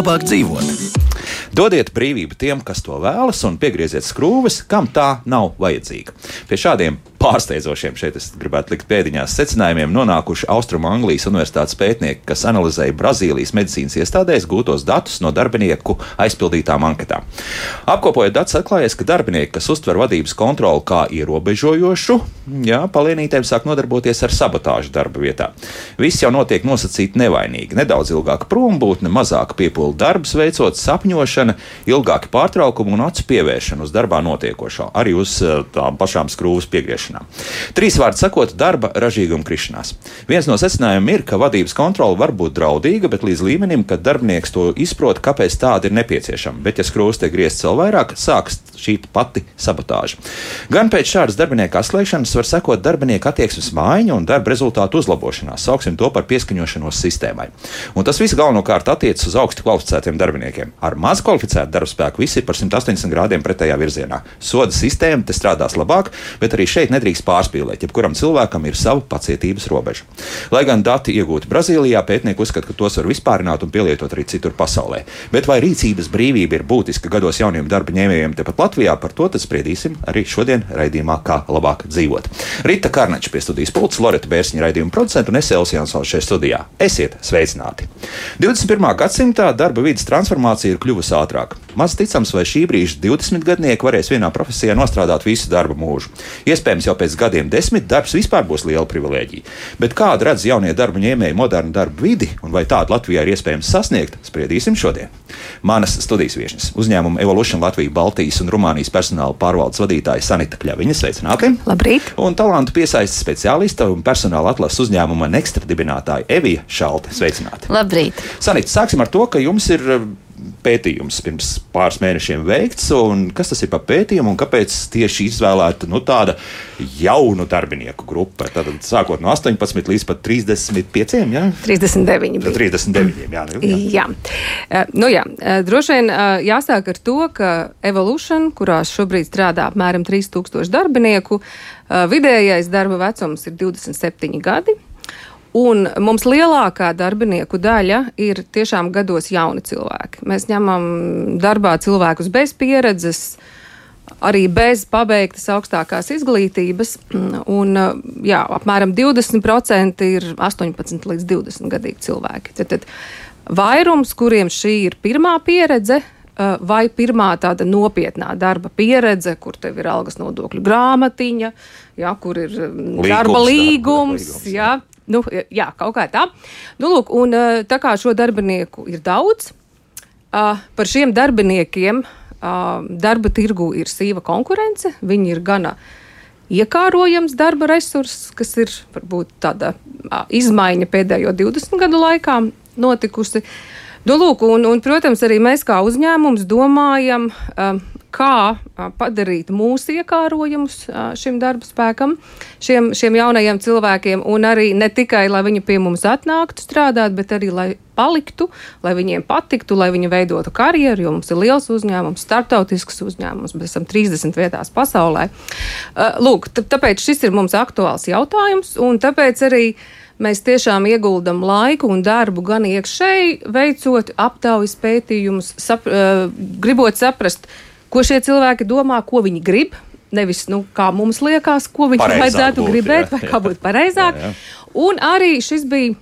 Labāk dzīvot? Dodiet brīvību tiem, kas to vēlas, un piegrieziet skrūves, kam tā nav vajadzīga. Pie šādiem pārsteidzošiem, šeit es gribētu likt pēdiņās secinājumiem, nonākuši Austrum Anglijas Universitātes pētnieki, kas analizēja Brazīlijas medicīnas iestādēs gūtos datus no darbinieku aizpildītām anketām. Apkopojot datus, atklājies, ka darbinieki, kas uztver vadības kontroli kā ierobežojošu, jā, palienītēm sāk nodarboties ar sabotāžu darba vietā. Viss jau notiek nosacīti nevainīgi. Nedaudz ilgāka prombūtne, mazāka piepūle darbs veicot, sapņošana, ilgāki pārtraukumi un acu pievēršana uz darbā notiekošo, arī uz eh, tām pašām skrūves piegriešanām krišanām. Trīs vārdi sakot, darba ražīguma krišanās. Viens no secinājumiem ir, ka vadības kontrole var būt draudīga, bet līdz līmenim, kad darbinieks to izprot, kāpēc tāda ir nepieciešama. Bet, ja skrūves tiek griezts vēl vairāk, sāks šī pati sabotāža. Gan pēc šādas darbinieka atslēgšanas var sekot darbinieka attieksmes maiņa un darba rezultātu uzlabošanās. Sauksim to par pieskaņošanos sistēmai. Un tas viss galvenokārt attiecas uz augstu kvalificētiem darbiniekiem. Ar maz kvalificētu darba spēku visi ir par 180 grādiem pretējā virzienā. Soda sistēma te strādās labāk, bet arī šeit nedrīkst pārspīlēt. Jebkuram cilvēkam ir sava pacietības robeža. Lai gan dati iegūti Brazīlijā, pētnieki uzskata, ka tos var vispārināt un pielietot arī citur pasaulē. Bet vai rīcības brīvība ir būtiska gados jauniem darba ņēmējiem tepat Latvijā, par to spriedīsim arī šodien raidījumā, kā labāk dzīvot. Rita Karnača pie studijas pults, Loreta Bērziņa raidījuma producenta un es Elsijāns vēl šajā studijā. Esiet sveicināti! 21. gadsimtā darba vidas transformācija ir kļuvusi ātrāka. Maz ticams, vai šī brīža 20 gadnieki varēs vienā profesijā nostrādāt visu darba mūžu. Iespējams, jau pēc gadiem desmit darbs vispār būs liela privilēģija. Bet kādu redz jaunie darba ņēmēji modernu darbu vidi un vai tādu Latvijā ir iespējams sasniegt, spriedīsim šodien. Manas studijas viesnes - uzņēmuma Evolution Latvijas, Baltijas un Rumānijas personāla pārvaldes vadītāja Sanita Kļaviņa. Sveicināti! Labrīt! Un talantu piesaistes speciālista un personāla atlases uzņēmuma Nextra dibinātāja Evija Šalte. Sveicināti! Labrīt! Sanita, sāksim ar to, ka jums ir pētījums pirms pāris mēnešiem veikts. Kas tas ir par pētījumu un kāpēc tieši izvēlēta nu, tāda jaunu darbinieku grupa? Tad sākot no 18 līdz pat 35, jā? 39. Bija. 39, jā. Nu, jā. jā. Uh, nu, jā. Uh, droši vien uh, jāsāk ar to, ka Evolution, kurās šobrīd strādā apmēram 3000 darbinieku, vidējais darba vecums ir 27 gadi. Un mums lielākā darbinieku daļa ir tiešām gados jauni cilvēki. Mēs ņemam darbā cilvēkus bez pieredzes, arī bez pabeigtas augstākās izglītības. Un, jā, apmēram 20% ir 18 līdz 20 gadīgi cilvēki. Tad, tad vairums, kuriem šī ir pirmā pieredze, vai pirmā tāda nopietnā darba pieredze, kur tev ir algas nodokļu grāmatiņa, jā, kur ir līgums, darba līgums, līgums jā, Nu, jā, kaut kā tā. Nu, lūk, un, tā kā šo darbinieku ir daudz, par šiem darbiniekiem darba tirgu ir sīva konkurence. Viņi ir gana iekārojams darba resurss, kas ir varbūt tāda izmaiņa pēdējo 20 gadu laikā notikusi. Nu, lūk, un, un, protams, arī mēs kā uzņēmums domājam, kā padarīt mūsu iekārojumus šim darba spēkam, šiem, šiem jaunajiem cilvēkiem, un arī ne tikai, lai viņi pie mums atnāktu strādāt, bet arī, lai paliktu, lai viņiem patiktu, lai viņi veidotu karjeru, jo mums ir liels uzņēmums, starptautisks uzņēmums, mēs esam 30 vietās pasaulē. Lūk, tāpēc šis ir mums aktuāls jautājums, un tāpēc arī mēs tiešām ieguldam laiku un darbu gan iekšēji, veicot aptaujas pētījumus, sap, gribot saprast, ko šie cilvēki domā, ko viņi grib. Nevis, nu, kā mums liekas, ko viņi Pareizāk vajadzētu būtu, gribēt, jā, vai jā. kā būtu pareizāk. Jā, jā. Un arī šis bija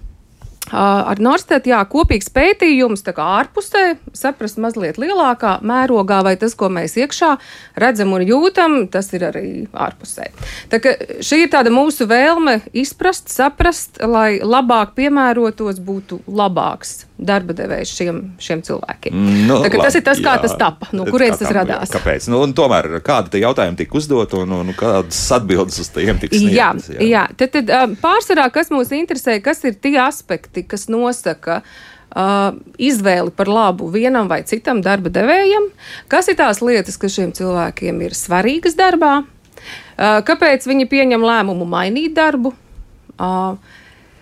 ar Norstedu kopīgs pētījums, tā kā ārpusē, saprast mazliet lielākā mērogā, vai tas, ko mēs iekšā redzam un jūtam, tas ir arī ārpusē. Tā kā šī ir tāda mūsu vēlme izprast, saprast, lai labāk piemērotos, būtu labāks darba devējs šiem, šiem cilvēkiem. Nu, tā, tas ir tas, kā jā. tas tapa, no kurienes tas radās. Kāpēc? Nu, tomēr kādi jautājumi tika uzdot un, un kādas atbildes uz tiem tika Jā, sniegtas? jā. Tad, tad ā, pārsvarā, kas mūs interesē, kas ir tie aspekti, kas nosaka uh, izvēli par labu vienam vai citam darba devējam, kas ir tās lietas, kas šiem cilvēkiem ir svarīgas darbā, uh, kāpēc viņi pieņem lēmumu mainīt darbu.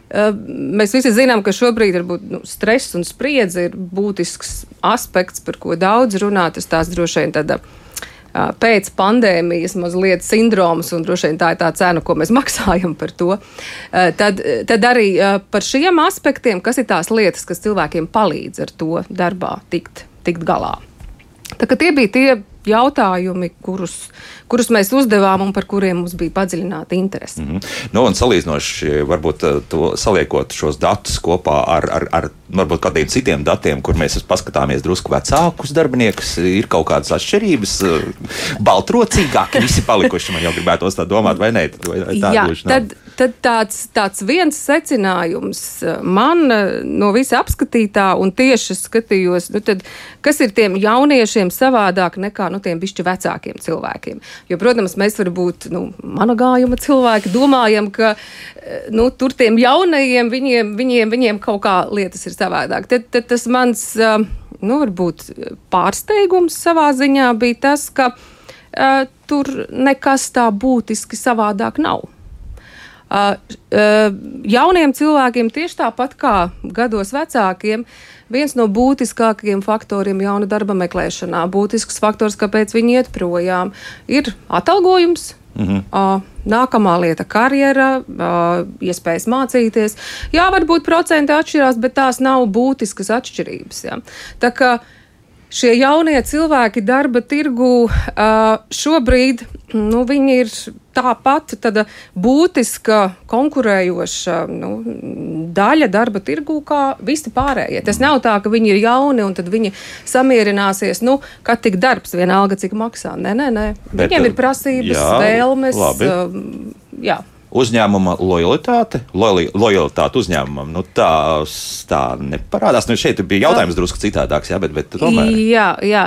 Mēs visi zinām, ka šobrīd varbūt, nu, stress un spriedze ir būtisks aspekts, par ko daudz runā. Tas tās droši vien tāda pēc pandēmijas mazliet sindroms, un droši vien tā ir tā cena, ko mēs maksājam par to. Tad, tad arī par šiem aspektiem, kas ir tās lietas, kas cilvēkiem palīdz ar to darbā tikt, tikt galā. Tā, tie bija tie jautājumi, kurus, kurus mēs uzdevām un par kuriem mums bija padziļināta interese. Mm -hmm. nu, un salīdzinoši, varbūt eh, to saliekot šos datus kopā ar, ar, ar varbūt kādiem citiem datiem, kur mēs paskatāmies drusku vecākus darbiniekus, ir kaut kādas atšķirības. Eh, baltrocīgāki visi palikuši, man jau gribētos tā domāt, vai nē? Vai tā Jā, tad, tad tāds, tāds viens secinājums eh, man no visa apskatītā, un tieši skatījos, nu tad, kas ir tiem jauniešiem savādāk nekā nu, tiem bišķi vecākiem cilvēkiem. Jo, protams, mēs varbūt nu, mana gājuma cilvēki domājam, ka eh, nu, tur tiem jaunajiem viņiem, viņiem, viņiem kaut kā lietas ir savādāk. Tad, tad tas mans eh, nu, varbūt pārsteigums savā ziņā bija tas, ka uh, tur nekas tā būtiski savādāk nav. Uh, uh, jauniem cilvēkiem, tieši tāpat kā gados vecākiem, viens no būtiskākajiem faktoriem jauna darba meklēšanā, būtisks faktors, kāpēc viņi iet projām, ir atalgojums. -hmm. uh, nākamā lieta - karjera, uh, iespējas mācīties. Jā, varbūt procenti atšķirās, bet tās nav būtiskas atšķirības. Ja. Tā kā šie jaunie cilvēki darba tirgu šobrīd nu, ir tāpat būtiska konkurējoša nu, daļa darba tirgū kā visi pārējie. Tas nav tā, ka viņi ir jauni un tad viņi samierināsies, nu, kad tik darbs vienalga, cik maksā. Nē, nē, nē. Bet, Viņiem ir prasības, jā, vēlmes. Labi. Jā uzņēmuma lojalitāte, lojali, lojalitāte uzņēmumam, nu, tā, tā neparādās. Nu, šeit bija jautājums drusku citādāks, jā, bet, bet tomēr. Jā, jā.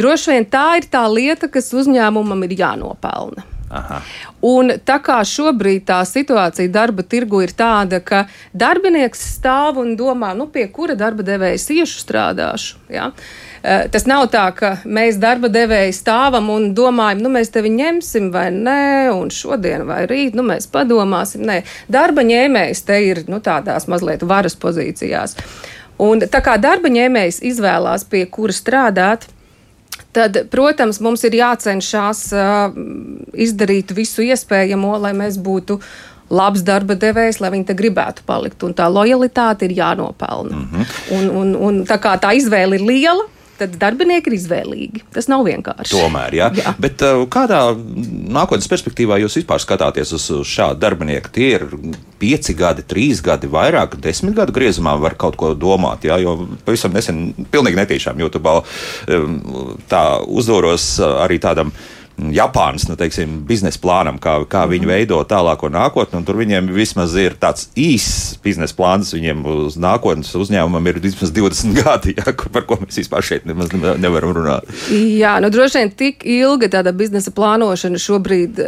Droši vien tā ir tā lieta, kas uzņēmumam ir jānopelna. Aha. Un tā kā šobrīd tā situācija darba tirgu ir tāda, ka darbinieks stāv un domā, nu, pie kura darba devēja iešu strādāšu. Ja? Eh, tas nav tā, ka mēs darba devēji stāvam un domājam, nu, mēs tevi ņemsim vai nē, un šodien vai rīt, nu, mēs padomāsim. Nē, darba ņēmējs te ir nu, tādās mazliet varas pozīcijās. Un tā kā darba ņēmējs izvēlās, pie kura strādāt, tad, protams, mums ir jācenšas uh, izdarīt visu iespējamo, lai mēs būtu labs darba devējs, lai viņi te gribētu palikt. Un tā lojalitāte ir jānopelna. Mm -hmm. un, un, un tā kā tā izvēle ir liela, tad darbinieki ir izvēlīgi. Tas nav vienkārši. Tomēr, jā. jā. Bet uh, kādā nākotnes perspektīvā jūs vispār skatāties uz, šādu darbinieku? Tie ir pieci gadi, trīs gadi, vairāk, desmit gadu griezumā var kaut ko domāt. Jā, jo pavisam nesen, pilnīgi netīšām YouTube um, tā uzdoros uh, arī tādam Japānas nu, teiksim, biznesa plānam, kā, kā viņi mhm. veido tālāko nākotni. Tur viņiem vismaz ir tāds īss biznesa plāns. Viņiem uz nākotnes uzņēmumam ir vismaz 20 gadi, ja, par ko mēs vispār šeit nemaz nevaram runāt. Jā, nu droši vien tik ilga tāda biznesa plānošana šobrīd,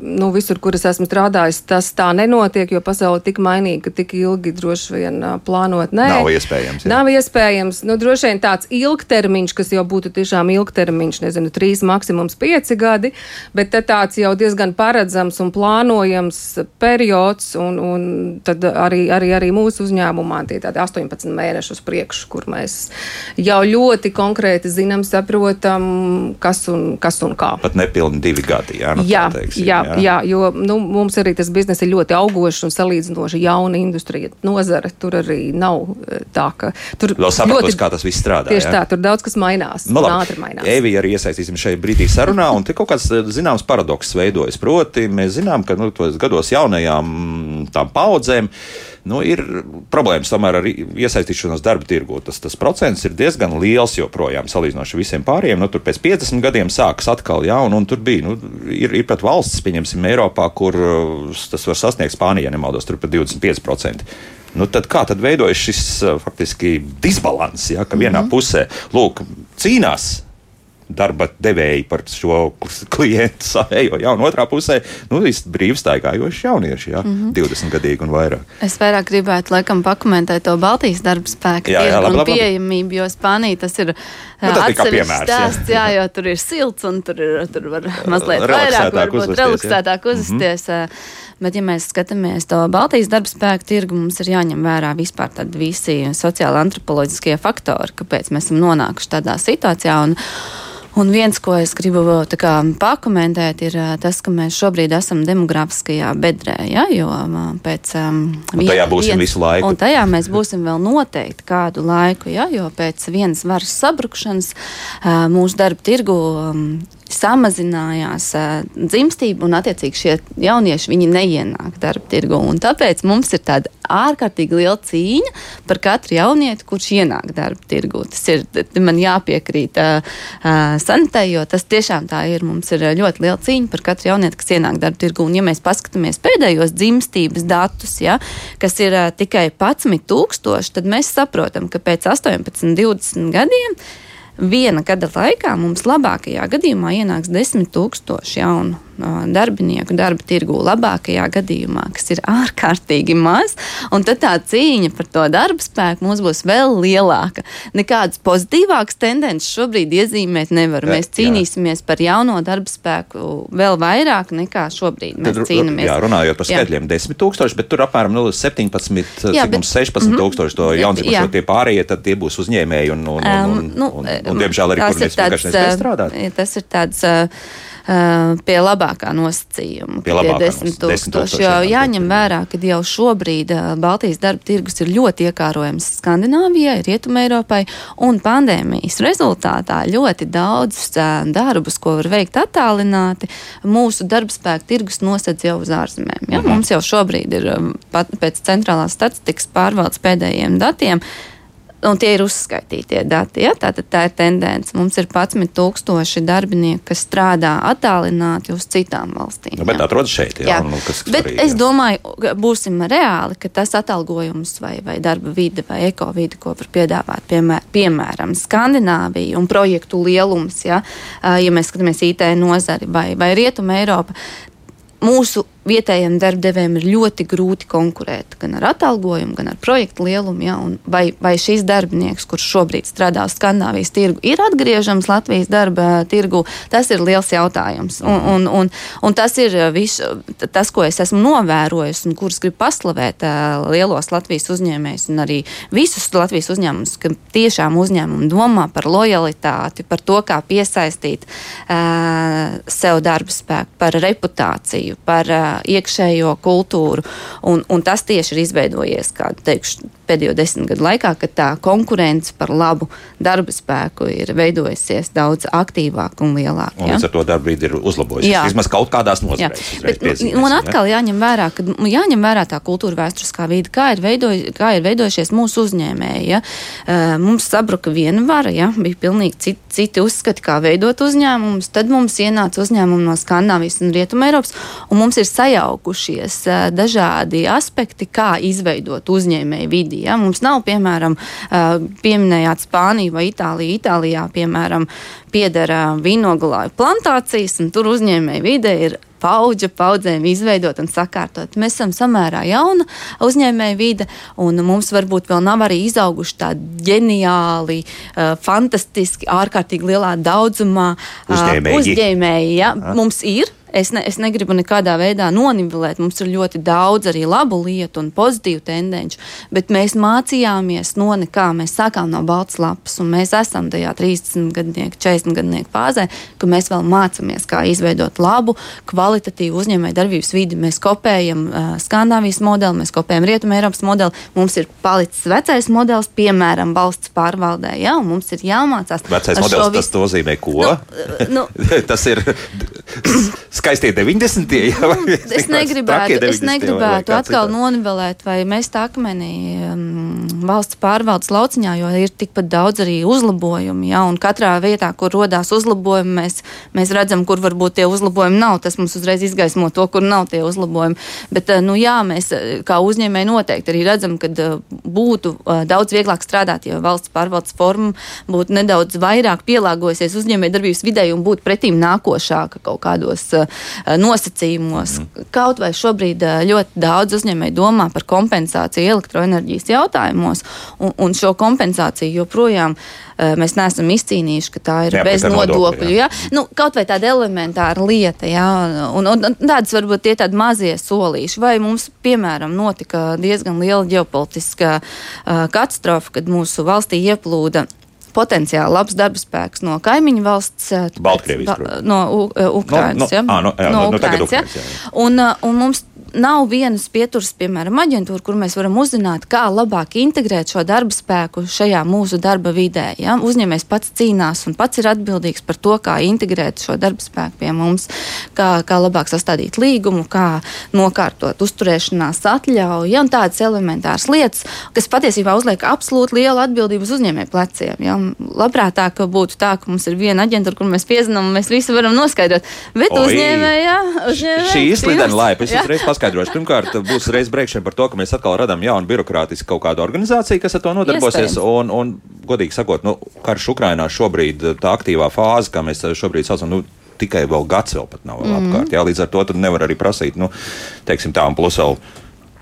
nu, visur, kur es esmu strādājis, tas tā nenotiek, jo pasaule tik mainīga, ka tik ilgi droši vien plānot nē. Nav iespējams. Jā. Nav iespējams. Nu, droši vien tāds ilgtermiņš, kas jau būtu tiešām ilgtermiņš, nezinu, trīs, maksimums pieci gadi gadi, bet tāds jau diezgan paredzams un plānojams periods, un, un tad arī, arī, arī mūsu uzņēmumā tie tādi 18 mēneši uz priekšu, kur mēs jau ļoti konkrēti zinām, saprotam, kas un, kas un kā. Pat nepilni divi gadi, jā, nu jā, teiksim, jā, jā. jā, jo nu, mums arī tas bizness ir ļoti augošs un salīdzinoši jauna industrija nozare. Tur arī nav tā, ka tur vēl sapratos, kā tas viss strādā. Tieši jā? tā, tur daudz kas mainās. Nu, labi, ātri mainās. Evi arī iesaistīsim šeit brīdī sarunā, un te kaut kāds eh, zināms paradoks veidojas. Proti, mēs zinām, ka nu, gados jaunajām mm, tām paudzēm nu, ir problēmas tomēr ar iesaistīšanos darba tirgū. Tas, tas procents ir diezgan liels joprojām salīdzinoši visiem pārējiem. Nu, tur pēc 50 gadiem sākas atkal jaunu, un tur bija. Nu, ir, ir pat valsts, pieņemsim, Eiropā, kur uh, tas var sasniegt Spānijā, nemaldos, tur pat 25%. Nu, tad kā tad veidojas šis uh, faktiski disbalans, ja, ka vienā mm -hmm. pusē lūk, cīnās darba devēji par šo klientu savējo. Jā, un otrā pusē nu, brīvstaigājoši jaunieši, jā, mm -hmm. 20 gadīgi un vairāk. Es vairāk gribētu laikam pakomentēt to Baltijas darba spēku Jā, jā, labi, labi, pieejamību, jo Spānija tas ir Nu, atsevišķs piemērs, jā. stāsts, jā, jo tur ir silts un tur, ir, tur var mazliet vairāk, varbūt relaksētāk uzvesties. ā, Bet, ja mēs skatāmies to Baltijas darba spēku tirgu, mums ir jāņem vērā vispār tādi visi sociāli antropoloģiskie faktori, kāpēc mēs esam nonākuši tādā situācijā. Un, Un viens, ko es gribu kā pakomentēt, ir tas, ka mēs šobrīd esam demografiskajā bedrē, ja, jo pēc. Um, Un tajā būsim visu laiku. Un tajā mēs būsim vēl noteikti kādu laiku, ja, jo pēc vienas varas sabrukšanas ā, mūsu darba tirgu um, samazinājās dzimstība, un attiecīgi šie jaunieši neienāk darba tirgu. Tāpēc mums ir tāda ārkārtīgi liela cīņa par katru jaunieti, kurš ienāk darba tirgu. Tas ir man jāpiekrīt uh, uh, sanitē, jo tas tiešām tā ir. Mums ir ļoti liela cīņa par katru jaunieti, kas ienāk darba tirgu. Un, ja mēs paskatāmies pēdējos dzimstības datus, ja, kas ir uh, tikai 11,000, tad mēs saprotam, ka pēc 18, 20 gadiem viena gada laikā mums labākajā gadījumā ienāks 10,000 jaunu. uh, darbinieku darba tirgū. Labākajā gadījumā, kas ir ārkārtīgi maz, un tad tā cīņa par to darba spēku mums būs vēl lielāka. Nekādas pozitīvākas tendences šobrīd iezīmēt nevar. Jā, Mēs jā. cīnīsimies par jauno darba spēku vēl vairāk nekā šobrīd mēs Tad, cīnāmies. jā, runājot par Jā. skaitļiem, 10 tūkstoši, bet tur apmēram nu, 17, Jā, cik bet- mums 16 tūkstoši to Jā, jaundzimušo jā. tie pārējie, tad tie būs uzņēmēji un, un, un, un, Um, nu, un, un, un diemžēl arī, kur mēs vienkārši tāds, nespēj uh, strādāt. Tas ir tāds uh, pie labākā nosacījuma. Pie labākā 10 nos- 10 tūkstoši, tūkstoši jo jāņem vērā, ka jau šobrīd uh, Baltijas darba tirgus ir ļoti iekārojams Skandināvijai, Rietumē Eiropai, un pandēmijas rezultātā ļoti daudz uh, darbus, ko var veikt attālināti, mūsu darba spēka tirgus nosedz jau uz ārzemēm. Ja? Mums jau šobrīd ir pat pēc centrālās statistikas pārvaldes pēdējiem datiem. Un tie ir uzskaitītie dati. Ja? Tātad tā ir tendence. Mums ir 11,000 darbinieku, kas strādā attālināti uz citām valstīm. Nu, bet ja. atrodas šeit, jā, Jā, nu, kas bet svarīgi, es domāju, būsim reāli, ka tas atalgojums vai, vai darba vide vai ekovide, ko var piedāvāt, piemēr, piemēram, Skandināvija un projektu lielums, ja, ja mēs skatāmies IT nozari vai, vai Rietuma Eiropa, mūsu vietējiem darbdevējiem ir ļoti grūti konkurēt gan ar atalgojumu, gan ar projektu lielumu. Ja, vai, vai šis darbinieks, kurš šobrīd strādā uz Skandināvijas tirgu, ir atgriežams Latvijas darba tirgu, tas ir liels jautājums. Un, un, un, un tas ir viss, tas, ko es esmu novērojis un kurus gribu paslavēt uh, lielos Latvijas uzņēmējus un arī visus Latvijas uzņēmumus, ka tiešām uzņēmumi domā par lojalitāti, par to, kā piesaistīt uh, sev darba spēku, par reputāciju, par uh, iekšējo kultūru. Un, un tas tieši ir izveidojies kādu teikšu, pēdējo desmit gadu laikā, kad tā konkurence par labu darba spēku ir veidojusies daudz aktīvāk un lielāk. Un ja? līdz ar to darba brīdi ir uzlabojusies. Vismaz kaut kādās nozarēs. bet, nu, piezīmēsim, un atkal jāņem vērā, ka nu, jāņem vērā tā kultūra vēsturiskā vide, kā ir, veidoj, kā ir veidojušies mūsu uzņēmēji. Ja? Mums sabruka viena vara, ja? bija pilnīgi citi, citi uzskati, kā veidot uzņēmumus. Tad mums ienāca uzņēmumi no Skandināvijas un Rietuma Eiropas, un mums ir sajaukušies dažādi aspekti, kā izveidot uzņēmēju vidi. Ja? Mums nav, piemēram, pieminējāt Spāniju vai Itāliju. Itālijā, piemēram, piedara vīnogalāju plantācijas, un tur uzņēmēju vide ir paudža paudzēm izveidot un sakārtot. Mēs esam samērā jauna uzņēmēja vide, un mums varbūt vēl nav arī izauguši tādi ģeniāli, uh, fantastiski, ārkārtīgi lielā daudzumā uh, Uzņēmēji. uzņēmēji. Ja? Mums ir. Es, ne, es negribu nekādā veidā nonivelēt. Mums ir ļoti daudz arī labu lietu un pozitīvu tendenci, bet mēs mācījāmies no nekā. Mēs sākām no balts lapas, un mēs esam tajā 30 gadnieku, 40 gadnieku fāzē, ka mēs vēl mācāmies, kā izveidot labu, kvalitatīvu uzņēmēju darbības vidi. Mēs kopējam uh, Skandināvijas modeli, mēs kopējam Rietumē Eiropas modeli. Mums ir palicis vecais modelis, piemēram, valsts pārvaldē, ja, un mums ir jāmācās. Vecais modelis tas visu- nozīmē ko? Nu, nu, tas ir skaistie 90. Jā, es negribētu, es negribētu vai, vai atkal nonivelēt vai mest akmenī um, valsts pārvaldes lauciņā, jo ir tikpat daudz arī uzlabojumu. Ja, un katrā vietā, kur rodās uzlabojumi, mēs, mēs redzam, kur varbūt tie uzlabojumi nav. Tas mums uzreiz izgaismo to, kur nav tie uzlabojumi. Bet, nu, jā, mēs kā uzņēmēji noteikti arī redzam, ka būtu daudz vieglāk strādāt, ja valsts pārvaldes forma būtu nedaudz vairāk pielāgojusies uzņēmējdarbības vidē un būtu pretīm nākošāka kaut kādos nosacījumos. Mm. Kaut vai šobrīd ļoti daudz uzņēmēji domā par kompensāciju elektroenerģijas jautājumos, un, un šo kompensāciju joprojām mēs neesam izcīnījuši, ka tā ir jā, bez nodokļu. Jā. Jā. Nu, kaut vai tāda elementāra lieta, jā, un, un, un tādas varbūt tie tādi mazie solīši, vai mums, piemēram, notika diezgan liela ģeopolitiskā uh, katastrofa, kad mūsu valstī ieplūda potenciāli labs darba spēks no kaimiņu valsts, Baltkrievijas, ba, no Ukrainas. No, no, ja? no, no, no, no ja? Ukrainas, jā, jā. Un, un mums nav vienas pieturas, piemēram, aģentūra, kur mēs varam uzzināt, kā labāk integrēt šo darba spēku šajā mūsu darba vidē. Ja? Uzņēmējs pats cīnās un pats ir atbildīgs par to, kā integrēt šo darba spēku pie mums, kā, kā labāk sastādīt līgumu, kā nokārtot uzturēšanās atļauju, ja? un tādas elementāras lietas, kas patiesībā uzliek absolūti lielu atbildību uz uzņēmēju pleciem. Ja? Labprātāk būtu tā, ka mums ir viena aģentūra, kur mēs piezinām un mēs visi varam noskaidrot, bet uzņēmējā, uzņēmējā. Šī ir slidena laipa, es uzreiz paskaidroju paskaidrošu. Pirmkārt, būs reiz brēkšana par to, ka mēs atkal radām jaunu birokrātisku kaut kādu organizāciju, kas ar to nodarbosies. Un, un, godīgi sakot, nu, karš Ukrainā šobrīd tā aktīvā fāze, kā mēs šobrīd saucam, nu, tikai vēl gads vēl pat nav mm -hmm. apkārt. Jā, līdz ar to nevar arī prasīt, nu, teiksim tā, un plus vēl.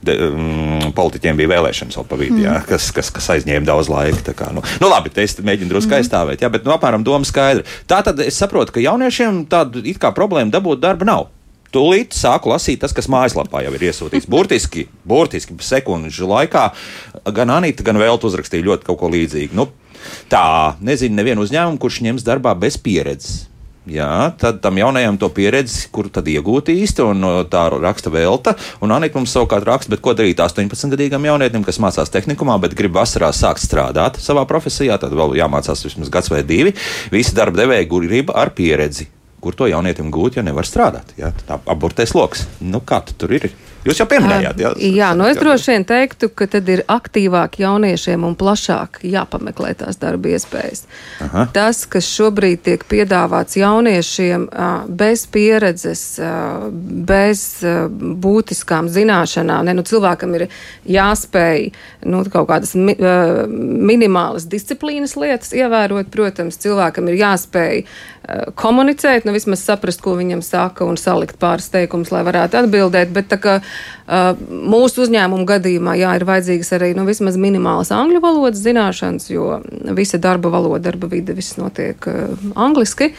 De, um, politiķiem bija vēlēšanas vēl pa vidu, mm. jā, kas, kas, kas aizņēma daudz laika. Kā, nu, nu, labi, es mēģinu drusku mm. aizstāvēt, jā, bet nu, apmēram doma skaidra. Tā tad es saprotu, ka jauniešiem tāda it kā problēma dabūt darbu nav. Tūlīt sāku lasīt tas, kas mājaslapā jau ir iesūtīts. Burtiski, burtiski sekundžu laikā gan Anita, gan Velta uzrakstīja ļoti kaut ko līdzīgu. Nu, tā, nezinu, nevienu uzņēmumu, kurš ņems darbā bez pieredzes. Jā, tad tam jaunajam to pieredzi, kur tad iegūt īsti, un tā raksta Velta. Un Anika mums savukārt raksta, bet ko darīt 18-gadīgam jaunietim, kas mācās tehnikumā, bet grib vasarā sākt strādāt savā profesijā, tad vēl jāmācās vismaz gads vai divi. Visi darba devēji grib ar pieredzi kur to jaunietim gūt, ja nevar strādāt. Ja? Abortais lokus. Nu, kā tu tur ir? Jūs jau pieminējāt, jā? Jā, nu es droši vien teiktu, ka tad ir aktīvāk jauniešiem un plašāk jāpameklē tās darba iespējas. Aha. Tas, kas šobrīd tiek piedāvāts jauniešiem bez pieredzes, bez būtiskām zināšanām, ne, nu cilvēkam ir jāspēj nu, kaut kādas mi, minimālas disciplīnas lietas ievērot, protams, cilvēkam ir jāspēj komunicēt, nu vismaz saprast, ko viņam saka un salikt pāris teikumus, lai varētu atbildēt, bet tā kā mūsu uzņēmumu gadījumā jā, ir vajadzīgas arī nu, vismaz minimālas angļu valodas zināšanas, jo visa darba valoda, darba vide, viss notiek uh, angliski.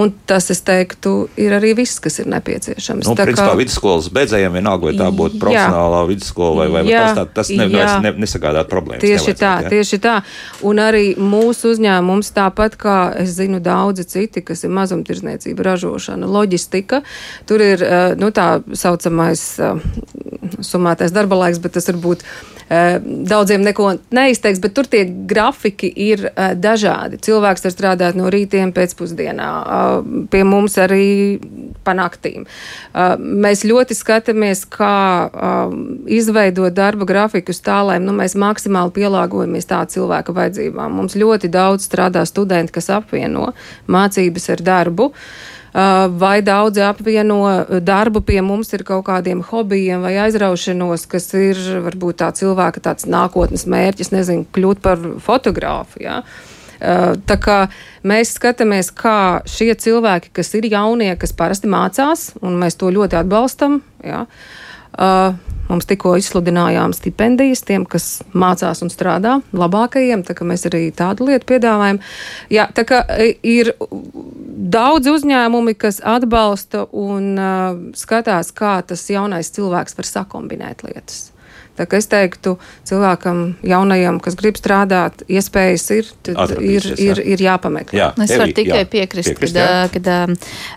Un tas, es teiktu, ir arī viss, kas ir nepieciešams. Nu, tā principā kā vidusskolas beidzējiem vienalga, vai tā būtu profesionālā jā, vidusskola vai, vai jā, tas, tā, tas ne, ne, nesagādāt problēmas. Tieši tā, jā. tieši tā. Un arī mūsu uzņēmums, tāpat kā es zinu daudzi citi, kas ir mazumtirdzniecība, ražošana, loģistika, tur ir nu, tā saucamais summētais darba laiks, bet tas varbūt Eh, daudziem neko neizteiks, bet tur tie grafiki ir eh, dažādi. Cilvēks var strādāt no rītiem pēcpusdienā, eh, pie mums arī panaktīm. Mēs ļoti skatāmies, kā izveidot darba grafikus tā, lai nu, mēs maksimāli pielāgojamies tā cilvēka vajadzībām. Mums ļoti daudz strādā studenti, kas apvieno mācības ar darbu. Uh, vai daudzi apvieno darbu pie mums ir kaut kādiem hobijiem vai aizraušanos, kas ir varbūt tā cilvēka tāds nākotnes mērķis, nezinu, kļūt par fotogrāfu. Ja? Uh, tā kā mēs skatāmies, kā šie cilvēki, kas ir jaunie, kas parasti mācās, un mēs to ļoti atbalstam, ja, uh, Mums tikko izsludinājām stipendijas tiem, kas mācās un strādā labākajiem, tā mēs arī tādu lietu piedāvājam. Jā, tā kā e, ir daudz uzņēmumi, kas atbalsta un uh, skatās, kā tas jaunais cilvēks var sakombinēt lietas. Tā kā es teiktu, cilvēkam, jaunajam, kas grib strādāt, iespējas ir, ir, ir, ir jāpameklē. Jā, es varu tikai jā, piekrist, piekrist kad,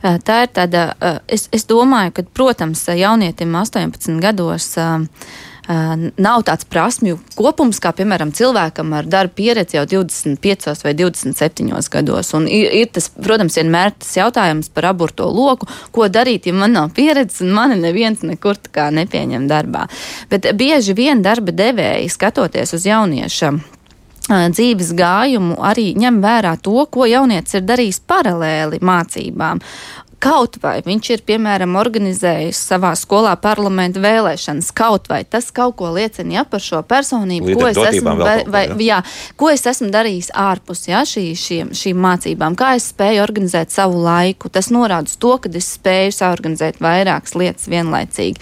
kad tā ir tāda, es, es domāju, ka, protams, jaunietim 18 gados nav tāds prasmju kopums, kā piemēram cilvēkam ar darba pieredzi jau 25 vai 27 gados. Un ir, ir tas, protams, vienmēr tas jautājums par aburto loku, ko darīt, ja man nav pieredzes un mani neviens nekur nepieņem darbā. Bet bieži vien darba devēji skatoties uz jaunieša dzīves gājumu arī ņem vērā to, ko jaunietis ir darījis paralēli mācībām. Kaut vai viņš ir, piemēram, organizējis savā skolā parlamentu vēlēšanas, kaut vai tas kaut ko liecina ja, par šo personību, ko es, esmu, vai, vai, jā, ko es esmu darījis ārpus jā, šī, šiem, šīm mācībām, kā es spēju organizēt savu laiku. Tas norāda to, ka es spēju saorganizēt vairākas lietas vienlaicīgi.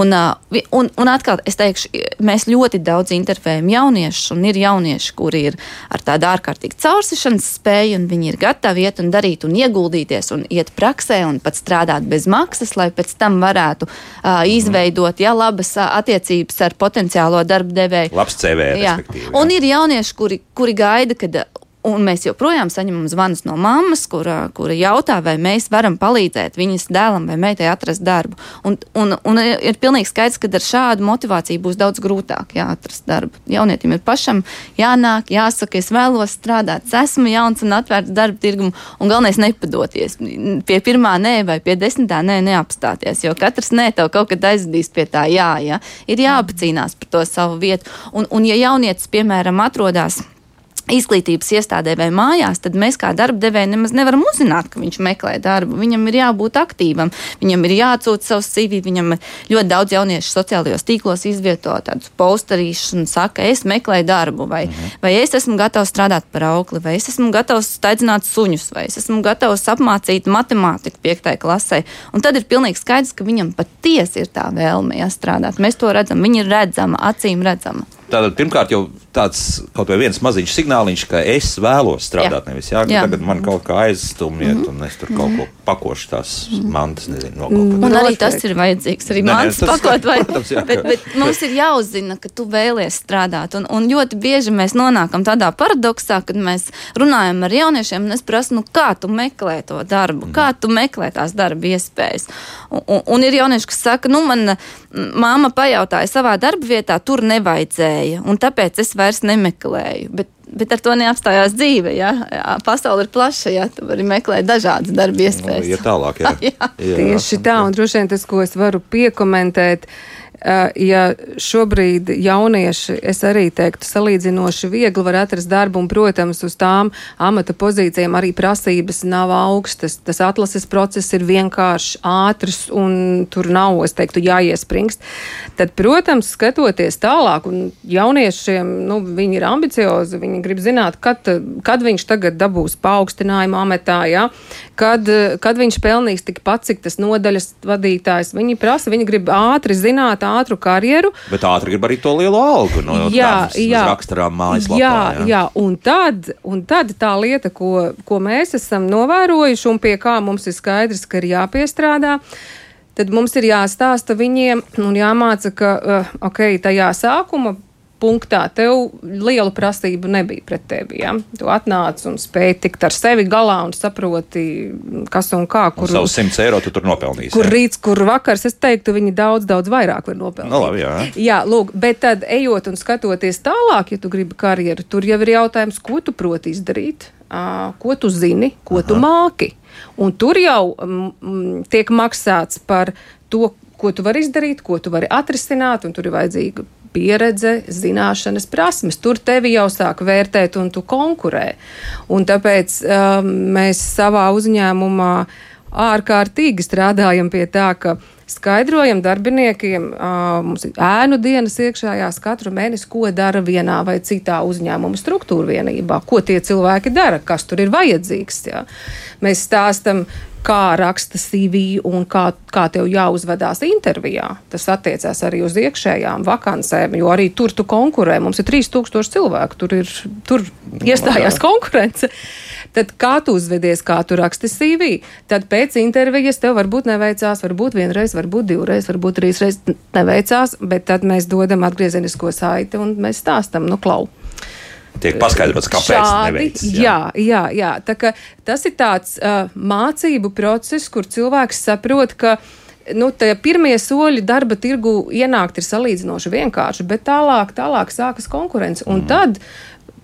Un, un, un atkal, es teikšu, mēs ļoti daudz intervējam jauniešus, un ir jaunieši, kuri ir ar tādu ārkārtīgi caursišanas spēju, un viņi ir gatavi iet un darīt un ieguldīties un iet praksē praksē un pat strādāt bez maksas, lai pēc tam varētu uh, izveidot ja, labas attiecības ar potenciālo darba devēju. Labs CV. Jā. Un ir jaunieši, kuri, kuri gaida, kad Un mēs joprojām saņemam zvanus no mammas, kura, kura jautā, vai mēs varam palīdzēt viņas dēlam vai meitai atrast darbu. Un, un, un ir pilnīgi skaidrs, ka ar šādu motivāciju būs daudz grūtāk jā, atrast darbu. Jaunietim ir pašam jānāk, jāsaka, es vēlos strādāt, es esmu jauns un atvērts darba tirgumu, un galvenais nepadoties. Pie pirmā nē vai pie desmitā nē neapstāties, jo katrs nē tev kaut kad aizvedīs pie tā jā, jā. ir jāpacīnās par to savu vietu. Un, un ja jaunietis, piemēram, atrodas izglītības iestādē vai mājās, tad mēs kā darba devēji nemaz nevaram uzzināt, ka viņš meklē darbu. Viņam ir jābūt aktīvam, viņam ir jāatsūta savs CV, viņam ļoti daudz jauniešu sociālajos tīklos izvieto tādus posterīšus un saka, es meklēju darbu, vai, mhm. vai es esmu gatavs strādāt par aukli, vai es esmu gatavs staigāt suņus, vai es esmu gatavs apmācīt matemātiku piektajai klasē. Un tad ir pilnīgi skaidrs, ka viņam patiesi ir tā vēlme jāstrādāt. Mēs to redzam, viņa ir redzama, acīm redzama. Tātad pirmkārt jau tāds kaut vai viens maziņš signāliņš, ka es vēlos strādāt, jā. nevis jā, jā. tagad man kaut kā aizstumiet, mm -hmm. un es tur kaut ko pakošu tās mantas, nezinu, no kaut kā. Un arī tas ir vajadzīgs, arī mantas pakot, vai, protams, jā, bet, bet mums ir jāuzzina, ka tu vēlies strādāt, un, un ļoti bieži mēs nonākam tādā paradoksā, kad mēs runājam ar jauniešiem, un es prasu, nu kā tu meklē to darbu, mm. kā tu meklē tās darba iespējas. Un, un, un ir jaunieši, kas saka, nu man māma pajautāja savā darba vietā, tur nevajadzēja, un tāpēc es vairs nemeklēju. Bet, bet ar to neapstājās dzīve. Ja? Jā, pasaule ir plaša, ja tu vari meklēt dažādas darba iespējas. Nu, ja tālāk, jā. jā. jā. Tieši tā, un droši vien tas, ko es varu piekomentēt. Ja šobrīd jaunieši, es arī teiktu, salīdzinoši viegli var atrast darbu, un, protams, uz tām amata pozīcijām arī prasības nav augstas. Tas atlases process ir vienkāršs, ātrs, un tur nav, es teiktu, jāiespringst. Tad, protams, skatoties tālāk, un jauniešiem, nu, viņi ir ambiciozi, viņi grib zināt, kad, kad viņš tagad dabūs paaugstinājumu amatā, ja? kad, kad viņš pelnīs tikpat, cik tas nodaļas vadītājs. Viņi prasa, viņi grib ātri zināt, ātru karjeru. Bet ātri grib arī to lielu algu no jā, jā, raksturām mājaslapā. Jā, jā. jā. Un, tad, un tad tā lieta, ko, ko mēs esam novērojuši un pie kā mums ir skaidrs, ka ir jāpiestrādā tad mums ir jāstāsta viņiem un jāmāca, ka uh, ok, tajā sākuma punktā tev liela prasība nebija pret tevi. Ja? Tu atnāc un spēj tikt ar sevi galā un saproti, kas un kā. Kur un savus 100 eiro tu tur nopelnīsi. Kur jā. rīts, kur vakars, es teiktu, viņi daudz, daudz vairāk var nopelnīt. No, nu, labi, jā. jā, lūk, bet tad ejot un skatoties tālāk, ja tu gribi karjeru, tur jau ir jautājums, ko tu proti izdarīt, ko tu zini, ko Aha. tu māki. Un tur jau mm, tiek maksāts par to, ko tu vari izdarīt, ko tu vari atrisināt, un tur ir vajadzīga pieredze, zināšanas, prasmes. Tur tevi jau sāk vērtēt un tu konkurē. Un tāpēc um, mēs savā uzņēmumā ārkārtīgi strādājam pie tā, ka skaidrojam darbiniekiem, uh, mums ir ēnu dienas iekšējās katru mēnesi, ko dara vienā vai citā uzņēmuma struktūra vienībā, ko tie cilvēki dara, kas tur ir vajadzīgs. Jā. Mēs stāstam kā raksta CV un kā, kā tev jāuzvedās intervijā. Tas attiecās arī uz iekšējām vakancēm, jo arī tur tu konkurē. Mums ir 3000 cilvēku, tur, ir, tur iestājās konkurence. Tad kā tu uzvedies, kā tu raksti CV? Tad pēc intervijas tev varbūt neveicās, varbūt vienreiz, varbūt divreiz, varbūt trīsreiz neveicās, bet tad mēs dodam atgriezenisko saiti un mēs stāstam, nu, klau tiek paskaidrots, kāpēc neveic, jā. jā, jā, jā. Tā, tas ir tāds uh, mācību process, kur cilvēks saprot, ka nu, pirmie soļi darba tirgu ienākt ir salīdzinoši vienkārši, bet tālāk, tālāk sākas konkurence. Un mm. tad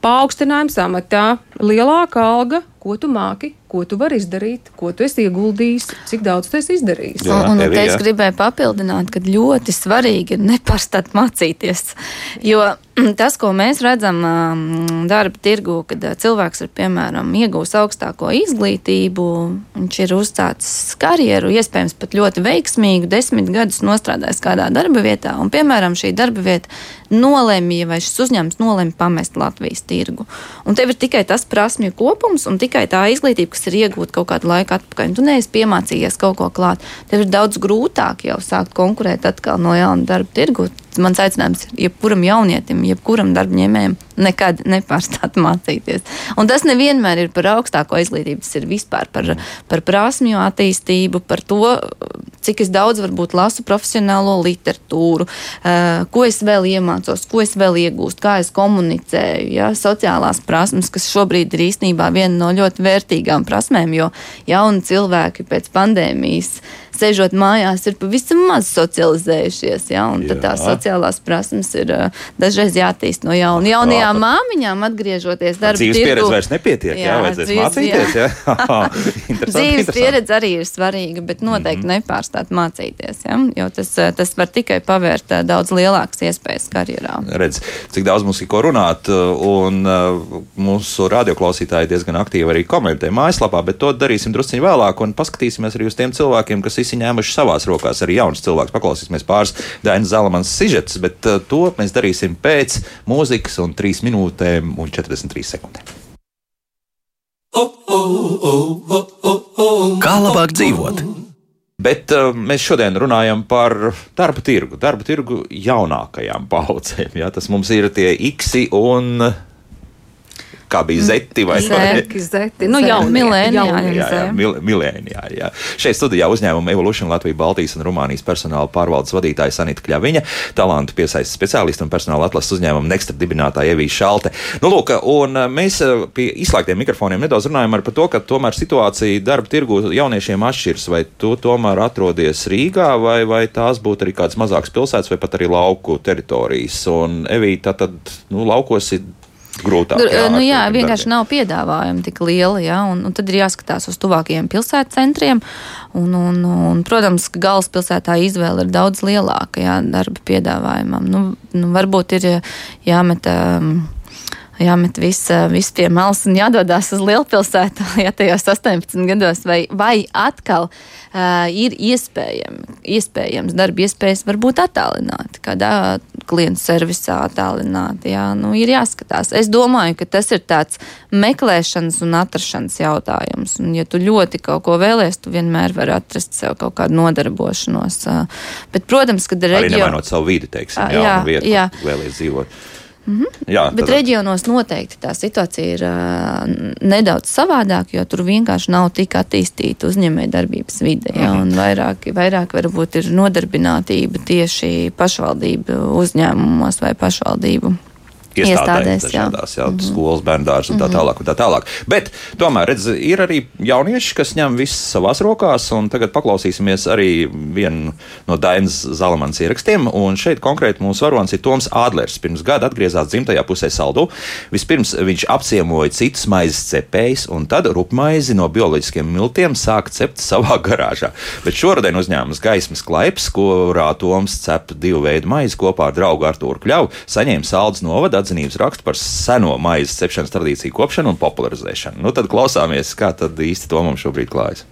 paaugstinājums amatā, lielāka alga, ko tu māki, ko tu vari izdarīt, ko tu esi ieguldījis, cik daudz tu esi izdarījis. Jā, un, un Evi, es gribēju papildināt, ka ļoti svarīgi ir nepārstat mācīties. Jo tas, ko mēs redzam darba tirgu, kad cilvēks ir piemēram iegūs augstāko izglītību, viņš ir uzsācis karjeru, iespējams pat ļoti veiksmīgu, desmit gadus nostrādājis kādā darba vietā, un piemēram šī darba vieta nolēmīja, vai šis uzņēmums nolēma pamest Latvijas tirgu. Un tev ir tikai tas prasmju kopums un tikai tā izglītība, kas ir iegūta kaut kādu laiku atpakaļ. Tu neesi piemācījies kaut ko klāt. Tev ir daudz grūtāk jau sākt konkurēt atkal no jauna darba tirgu mans aicinājums ir jebkuram jaunietim, jebkuram darbņēmējam nekad nepārstāt mācīties. Un tas nevienmēr ir par augstāko izglītību, tas ir vispār par, par prasmju attīstību, par to, cik es daudz varbūt lasu profesionālo literatūru, ko es vēl iemācos, ko es vēl iegūstu, kā es komunicēju, ja, sociālās prasmes, kas šobrīd ir īstenībā viena no ļoti vērtīgām prasmēm, jo jauni cilvēki pēc pandēmijas sēžot mājās, ir pavisam maz socializējušies. Ja? Tad tās sociālās prasmes ir uh, dažreiz jātīst no jauna. Jaunajām māmiņām atgriežoties darba tirgu. Dzīves pieredze vairs nepietiek, jā, jā vajadzēs dzīves, mācīties. Jā. Jā. dzīves pieredze arī ir svarīga, bet noteikti mm -hmm. nepārstāt mācīties, ja? jo tas, tas var tikai pavērt daudz lielākas iespējas karjerā. Redz, cik daudz mums ir ko runāt, un mūsu radioklausītāji diezgan aktīvi arī komentē mājaslapā, bet to darīsim drusciņi vēlāk un paskatīsimies arī uz tiem cilvēkiem, kas visi ņēmuši savās rokās arī jauns cilvēks. Paklausīsimies pāris Dainas Zalamans sižets, bet uh, to mēs darīsim pēc mūzikas un 3 minūtēm un 43 sekundēm. Kā labāk dzīvot? Bet uh, mēs šodien runājam par darba tirgu, darba tirgu jaunākajām paudzēm. Ja? Tas mums ir tie X un kā bija zeti vai zeti. zeti. Nu, jau milēnijā. Jā. Šeit studijā uzņēmuma Evolution Latvija, Baltijas un Rumānijas personāla pārvaldes vadītāja Sanita Kļaviņa, talantu piesaistes speciālista un personāla atlases uzņēmuma Nextra dibinātāja Evija Šalte. Nu, lūk, un mēs eh, pie izslēgtiem mikrofoniem nedaudz runājam par to, ka tomēr situācija darba tirgu jauniešiem atšķiras. Vai tu tomēr atrodies Rīgā, vai, vai tās būtu arī kādas mazākas pilsētas, vai pat arī lauku teritorijas? Un Evija, tad, nu, laukos ir grūtāk. Jā, nu, jā vienkārši nav piedāvājuma tik liela, jā, un, un tad ir jāskatās uz tuvākajiem pilsētu centriem. Un, un, un, protams, ka galvaspilsētā izvēle ir daudz lielāka jā, darba piedāvājumam. Nu, nu, varbūt ir jāmet. Um, jāmet viss vis pie malas un jādodas uz lielpilsētu, ja tajos 18 gados, vai, vai atkal uh, ir iespējami, iespējams darba iespējas varbūt attālināti, kādā klientu servisā attālināti. Jā, nu, ir jāskatās. Es domāju, ka tas ir tāds meklēšanas un atrašanas jautājums. Un, ja tu ļoti kaut ko vēlēsies, tu vienmēr vari atrast sev kaut kādu nodarbošanos. Bet, protams, kad ir reģions. Arī nevainot savu vidi, teiksim, jā, jā, vietu, jā. vēlēties dzīvot. Mm -hmm. Jā, Bet tad... reģionos noteikti tā situācija ir uh, nedaudz savādāka, jo tur vienkārši nav tik attīstīta uzņēmējdarbības vide. Jā, mm -hmm. vairāk, vairāk varbūt ir nodarbinātība tieši pašvaldību uzņēmumos vai pašvaldību iestādēs, dažādās, jā. Jā, mm -hmm. skolas, bērndārs un tā mhm. tālāk. Un tā tālāk. Bet tomēr redz, ir arī jaunieši, kas ņem visu savās rokās, un tagad paklausīsimies arī vienu no Dainas Zalamans ierakstiem. Un šeit konkrēti mūsu varonis ir Toms Ādlers. Pirms gada atgriezās dzimtajā pusē saldu. Vispirms viņš apciemoja citus maizes cepējus, un tad rupmaizi no bioloģiskiem miltiem sāka cept savā garāžā. Bet šoruden uzņēmums Gaismas klaips, kurā Toms cep divu veidu maizi kopā ar draugu Artūru Kļavu, saņēma saldas novada atzinības rakstu par seno maizes cepšanas tradīciju kopšanu un popularizēšanu. Nu, tad klausāmies, kā tad īsti to mums šobrīd klājas.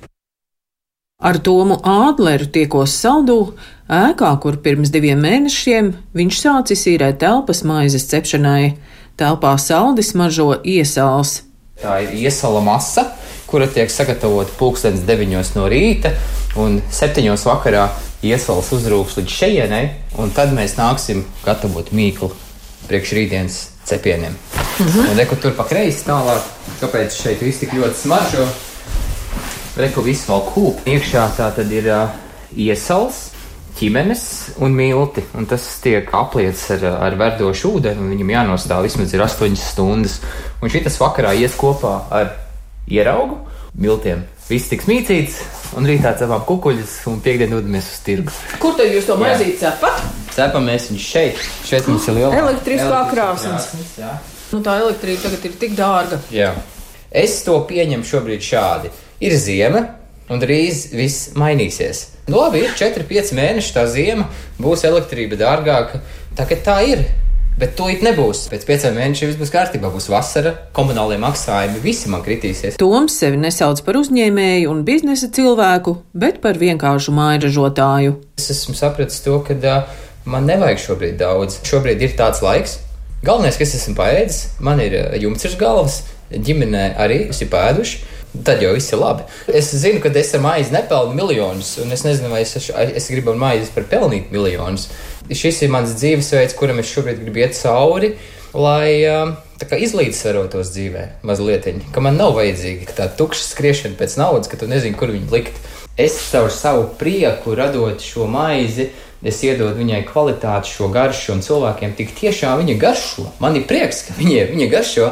Ar Tomu Ādleru tiekos saldū, ēkā, kur pirms diviem mēnešiem viņš sācis īrēt telpas maizes cepšanai. Telpā saldis mažo iesāls. Tā ir iesala masa, kura tiek sagatavota pulkstenis 9 no rīta un 7 vakarā iesals uzrūks līdz šejienei, un tad mēs nāksim gatavot mīklu priekš rītdienas cepieniem. Mm -hmm. Un reku tur pa kreisi tālāk, kāpēc šeit viss tik ļoti smaržo. Reku viss vēl kūp. Iekšā tā tad ir uh, iesals, ķimenes un milti. Un tas tiek apliets ar, ar verdošu ūdeni, un viņam jānostāv vismaz 8 stundas. Un tas vakarā ies kopā ar ieraugu, miltiem. Viss tiks mīcīts, un rītā cepam kukuļus, un piekdienā dodamies uz tirgu. Kur tad jūs to maizīti cepat? Cepam mēs viņu šeit. Šeit mums ir liela Elektriskā. Jā. Nu, tā elektrība tagad ir tik dārga. Jā. Es to pieņemu šobrīd šādi. Ir ziema, un drīz viss mainīsies. Nu, labi, ir 4-5 mēneši, tā ziema būs elektrība dārgāka. Tā, tā ir. Bet to it nebūs. Pēc pieciem mēnešiem viss būs kārtībā. Būs vasara, komunālajie maksājumi, visi man kritīsies. Toms sevi nesauc par uzņēmēju un biznesa cilvēku, bet par vienkāršu mājražotāju. Es esmu sapratis to, ka uh, man nevajag šobrīd daudz. Šobrīd ir tāds laiks. Galvenais, kas esmu paēdis, man ir uh, jumts uz galvas, ģimenē arī visi pēduši. Tad jau viss ir labi. Es zinu, ka es ar maizi nepelnu miljonus, un es nezinu, vai es, es gribu ar maizi par pelnīt miljonus. Šis ir mans dzīvesveids, kuram es šobrīd gribu iet cauri, lai kā, izlīdzsvarotos dzīvē mazliet. Ka man nav vajadzīga tā tukša skriešana pēc naudas, ka tu nezini, kur viņu likt. Es caur savu prieku radot šo maizi, es iedodu viņai kvalitāti, šo garšu, un cilvēkiem tik tiešām viņa garšo. Man ir prieks, ka viņa, viņa garšo.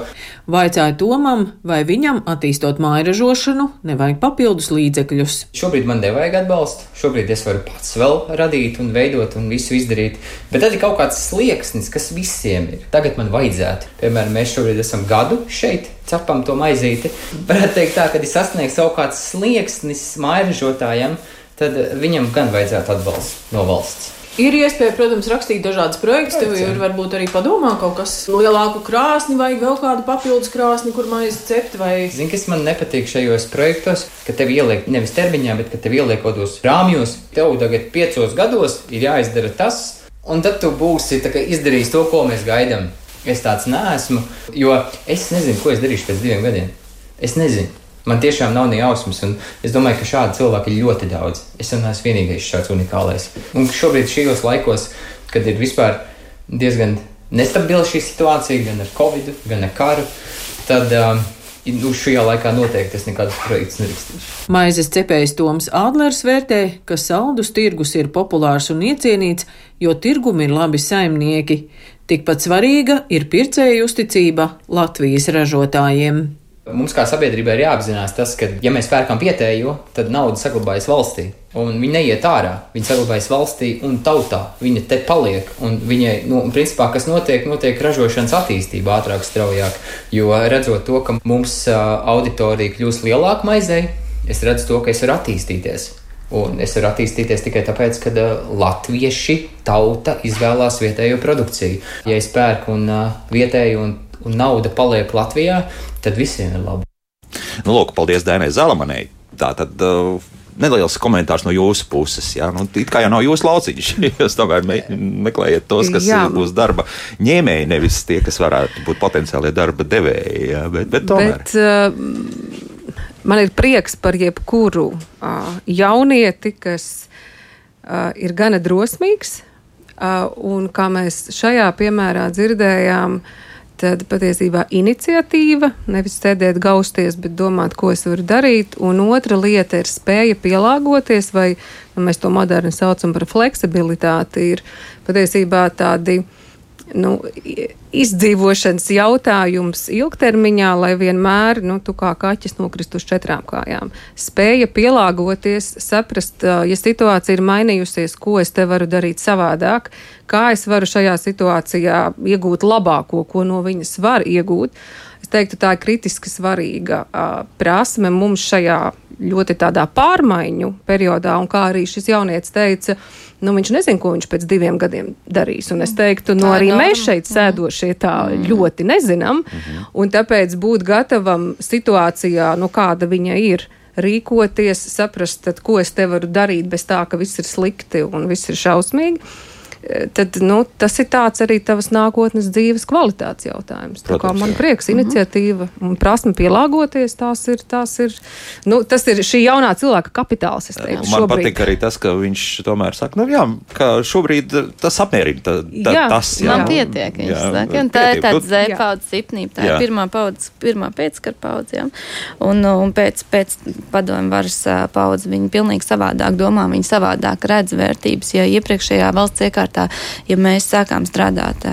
Vaicāja Tomam, vai viņam, attīstot mājražošanu, nevajag papildus līdzekļus. Šobrīd man nevajag atbalstu. Šobrīd es varu pats vēl radīt un veidot un visu izdarīt. Bet tad ir kaut kāds slieksnis, kas visiem ir. Tagad man vajadzētu. Piemēram, mēs šobrīd esam gadu šeit, cepam to maizīti. Varētu teikt tā, ka ir sasniegts kaut kāds slieksnis mājražotājiem, tad viņam gan vajadzētu atbalstu no valsts. Ir iespēja, protams, rakstīt dažādas projektus. Tev ir varbūt arī padomā kaut kas lielāku krāsni vai vēl kādu papildus krāsni, kur maizi cept. Vai... Zini, kas man nepatīk šajos projektos, ka tev ieliek nevis termiņā, bet ka tev ieliek kaut kādos rāmjos. Tev tagad piecos gados ir jāizdara tas, un tad tu būsi kā, izdarījis to, ko mēs gaidām. Es tāds neesmu, jo es nezinu, ko es darīšu pēc diviem gadiem. Es nezinu. Man tiešām nav ne jausmas, un es domāju, ka šādu cilvēku ir ļoti daudz. Es neesmu vienīgais šāds unikālais. Un šobrīd, šajos laikos, kad ir vispār diezgan nestabila šī situācija, gan ar covid, gan ar karu, tad um, Nu, šajā laikā noteikti es nekādus projektus nerakstīšu. Maizes cepējs Toms Ādlers vērtē, ka saldus tirgus ir populārs un iecienīts, jo tirgumi ir labi saimnieki. Tikpat svarīga ir pircēju uzticība Latvijas ražotājiem. Mums kā sabiedrībai ir jāapzinās tas, ka, ja mēs pērkam vietējo, tad nauda saglabājas valstī. Un viņa neiet ārā, viņa saglabājas valstī un tautā. Viņa te paliek. Un viņai, nu, principā, kas notiek, notiek ražošanas attīstība ātrāk, straujāk. Jo redzot to, ka mums auditorija kļūst lielāka maizei, es redzu to, ka es varu attīstīties. Un es varu attīstīties tikai tāpēc, ka uh, latvieši tauta izvēlās vietējo produkciju. Ja es pērku un, uh, vietēju un un nauda paliek Latvijā, tad visiem ir labi. Nu, lūk, paldies Dēnai Zalamanai. Tā tad. Uh, Neliels komentārs no jūsu puses. Jā, nu, it kā jau nav jūsu lauciņš. Jūs tomēr me, meklējat tos, kas jā. būs darba ņēmēji, nevis tie, kas varētu būt potenciālie darba devēji. Jā, bet, bet tomēr. Bet, uh, man ir prieks par jebkuru uh, jaunieti, kas uh, ir gana drosmīgs. Uh, un kā mēs šajā piemērā dzirdējām, uh, tad patiesībā iniciatīva, nevis sēdēt gausties, bet domāt, ko es varu darīt. Un otra lieta ir spēja pielāgoties, vai nu, mēs to moderni saucam par fleksibilitāti, ir patiesībā tādi nu, izdzīvošanas jautājums ilgtermiņā, lai vienmēr, nu, tu kā kaķis nokrist uz četrām kājām. Spēja pielāgoties, saprast, ja situācija ir mainījusies, ko es te varu darīt savādāk, kā es varu šajā situācijā iegūt labāko, ko no viņas var iegūt. Es teiktu, tā ir kritiski svarīga uh, prasme mums šajā ļoti tādā pārmaiņu periodā, un kā arī šis jaunietis teica, nu, viņš nezina, ko viņš pēc diviem gadiem darīs. Un es teiktu, nu, arī mēs šeit sēdošie tā mm. ļoti nezinām, mm -hmm. un tāpēc būt gatavam situācijā, nu, kāda viņa ir rīkoties, saprast, tad, ko es te varu darīt bez tā, ka viss ir slikti un viss ir šausmīgi tad nu, tas ir tāds arī tavas nākotnes dzīves kvalitātes jautājums. Tā kā man prieks, mhm. iniciatīva un prasme pielāgoties, tās ir, tās ir, nu, tas ir šī jaunā cilvēka kapitāls. Teiktu, man šobrīd. patīk arī tas, ka viņš tomēr saka, nu jā, ka šobrīd tas apmierina. Ta, ta, jā, tas, jā, man pietiek, viņš jā, saka, un tā pietiek, ir tāda zēpaudas sipnība, tā jā. ir pirmā paudzes, pirmā pēckara paudze, jā. Un, un pēc, pēc padomu varas paudze viņi pilnīgi savādāk domā, viņi savādāk redz vērtības, ja iepriekšējā valsts iekārt tā, ja mēs sākām strādāt,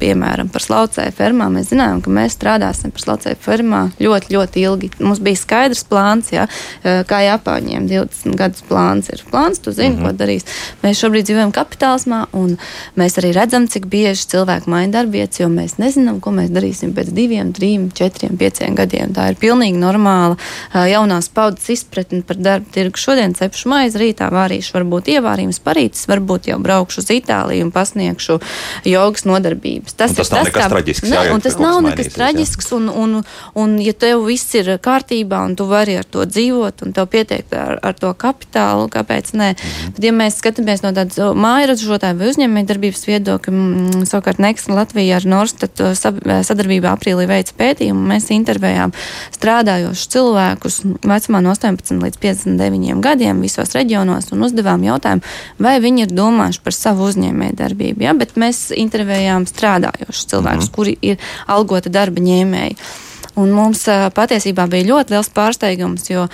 piemēram, par slaucēju fermā, mēs zinājām, ka mēs strādāsim par slaucēju fermā ļoti, ļoti ilgi. Mums bija skaidrs plāns, ja, kā Japāņiem 20 gadus plāns ir plāns, tu zini, mm -hmm. ko darīs. Mēs šobrīd dzīvojam kapitālismā, un mēs arī redzam, cik bieži cilvēki maina darbvietas, jo mēs nezinām, ko mēs darīsim pēc diviem, trim, četriem, pieciem gadiem. Tā ir pilnīgi normāla jaunās paudzes izpratne par darbu tirgu. Šodien cepšu maizi, rītā vārīšu varbūt ievārījums parītis, varbūt jau braukšu uz Itāliju un pasniegšu jogas nodarbības. Tas, un tas ir tas, kā, traģisks. Ne, un tas nav nekas traģisks, un, un, un ja tev viss ir kārtībā un tu vari ar to dzīvot un tev pietiek ar, ar to kapitālu, kāpēc nē? Mm -hmm. Tad, ja mēs skatāmies no tādas māju ražotāju vai uzņēmējdarbības viedokļa, savukārt Neksna Latvija ar Norstat sadarbībā aprīlī veica pētījumu, mēs intervējām strādājošus cilvēkus vecumā no 18 līdz 59 gadiem visos reģionos un uzdevām jautājumu, vai viņi ir domājuši par savu uzņēmēju darbību. Ja? Bet mēs intervējām strādājošus cilvēkus, mm -hmm. kuri ir algota darba ņēmēji. Un mums patiesībā bija ļoti liels pārsteigums, jo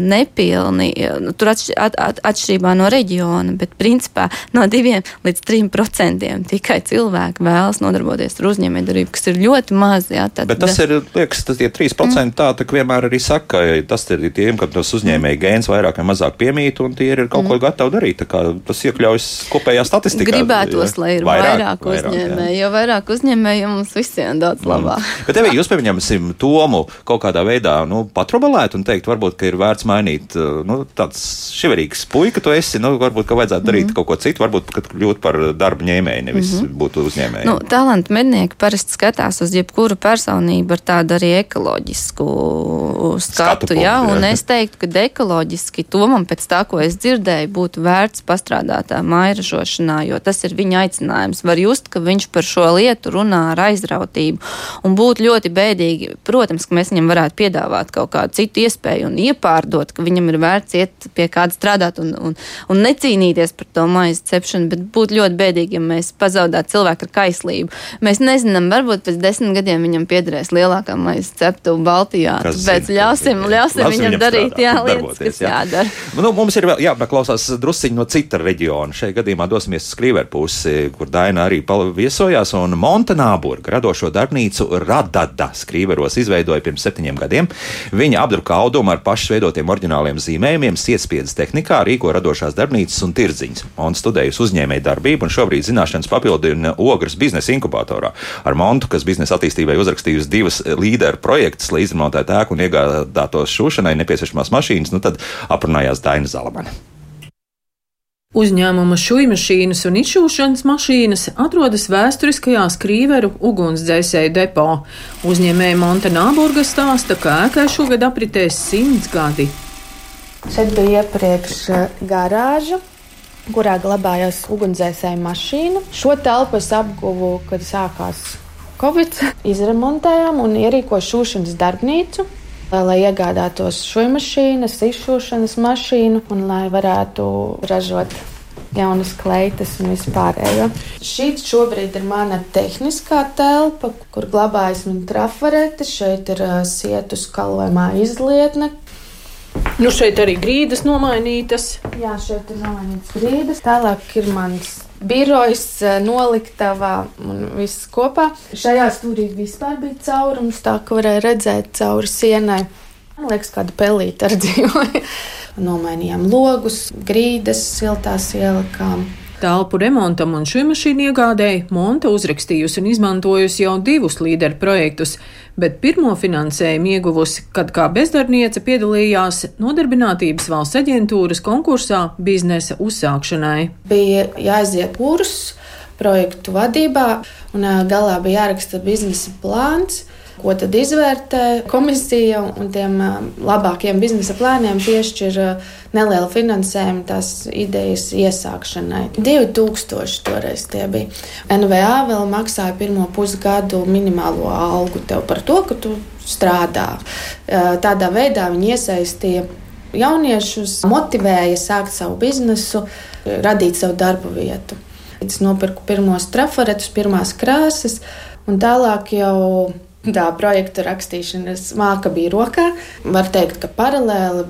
nepilni, nu, tur atš, at, at, atšķirībā no reģiona, bet principā no 2 līdz 3 procentiem tikai cilvēki vēlas nodarboties ar uzņēmējdarbību, kas ir ļoti maz. Jā, tad, bet tas ir, liekas, tas tie 3% mm. tā, tā vienmēr arī saka, ka tas ir tiem, kam tas uzņēmēja gēns vairāk vai mazāk piemīt, un tie ir kaut mm. ko gatavi darīt. Tas iekļaujas kopējā statistikā. Gribētos, lai ir vairāk, vairāk uzņēmēju, jo vairāk uzņēmēju mums visiem daudz mm. labāk. Bet tev, jūs pieņemsim Tomu kaut kādā veidā nu, patrobalēt un teikt, varbūt, ir vērts mainīt. Uh, nu, tāds šiverīgs puika, tu esi. Nu, varbūt, ka vajadzētu darīt mm -hmm. kaut ko citu, varbūt, kļūt par darba ņēmēju, nevis mm -hmm. būt uzņēmēju. Nu, talantu mednieki parasti skatās uz jebkuru personību ar tādu arī ekoloģisku skatu. skatu punktu, un jā. es teiktu, ka ekoloģiski tomam pēc tā, ko es dzirdēju, būtu vērts pastrādāt mairažošanā, jo tas ir viņa aicinājums. Var just, ka viņš par šo lietu runā ar aizrautību. Un būtu ļoti bēdīgi, protams, ka mēs viņam varētu piedāvāt kaut kādu citu iespēju un iepār nepārdot, ka viņam ir vērts iet pie kāda strādāt un, un, un necīnīties par to maizi cepšanu, bet būtu ļoti bēdīgi, ja mēs pazaudētu cilvēku ar kaislību. Mēs nezinām, varbūt pēc desmit gadiem viņam piederēs lielākā maizes ceptuve Baltijā. Tāpēc ļausim, ļausim viņam, viņam darīt jā, lietas, kas jā. jādara. Nu, mums ir vēl jāpaklausās drusciņi no cita reģiona. Šajā gadījumā dosimies uz Krīveru pusi, kur Daina arī viesojās, un Montenāburga radošo darbnīcu Radada Skrīveros izveidoja pirms septiņiem gadiem. Viņa apdruka audumu ar pašu veidotiem oriģināliem zīmējumiem, sietspiedas tehnikā, rīko radošās darbnīcas un tirdziņas. Un studējusi uzņēmēju darbību, un šobrīd zināšanas papildina Ogres biznesa inkubatorā. Ar Montu, kas biznesa attīstībai uzrakstījusi divas līderu projektus, lai izremontētu ēku un iegādātos šūšanai nepieciešamās mašīnas, nu tad aprunājās Daina Zalamana. Uzņēmuma šūmašīnas un izšūšanas mašīnas atrodas vēsturiskajā skrīveru ugunsdzēsēju depo. Uzņēmēja Montenāburga stāsta, ka ēkai šogad apritēs simts gadi. Šeit bija iepriekš eh, garāža, kurā glabājās ugunsdzēsēju mašīna. Šo telpu es apguvu, kad sākās Covid. Izremontējām un ierīkojām šūšanas darbnīcu lai iegādātos šūmašīnas, izšūšanas mašīnu un lai varētu ražot jaunas kleitas un vispārējo. Šī šobrīd ir mana tehniskā telpa, kur glabājas mana trafarete. Šeit ir sietu skalojumā izlietne. Nu šeit arī grīdas nomainītas. Jā, šeit ir nomainītas grīdas. Tālāk ir mans birojas, eh, noliktavā un viss kopā. Šajā stūrī vispār bija caurums, tā ka varēja redzēt cauri sienai. Man liekas, kāda pelīte ar dzīvoju. Nomainījām logus, grīdas, siltās ielikām. Telpu remontam un šī mašīna iegādēji Monta uzrakstījusi un izmantojusi jau divus līderu projektus, bet pirmo finansējumu ieguvusi, kad kā bezdarbniece piedalījās Nodarbinātības valsts aģentūras konkursā biznesa uzsākšanai. Bija jāaiziet kurs projektu vadībā, un galā bija jāraksta biznesa plāns ko tad izvērtē komisija un tiem labākiem biznesa plāniem piešķir nelielu finansējumu tās idejas iesākšanai. 2000 toreiz tie bija. NVA vēl maksāja pirmo pusgadu minimālo algu tev par to, ka tu strādā. Tādā veidā viņi iesaistīja jauniešus, motivēja sākt savu biznesu, radīt savu darbu vietu. Es nopirku pirmos trafaretus, pirmās krāsas, un tālāk jau Tā projekta rakstīšanas māka bija rokā. Var teikt, ka paralēli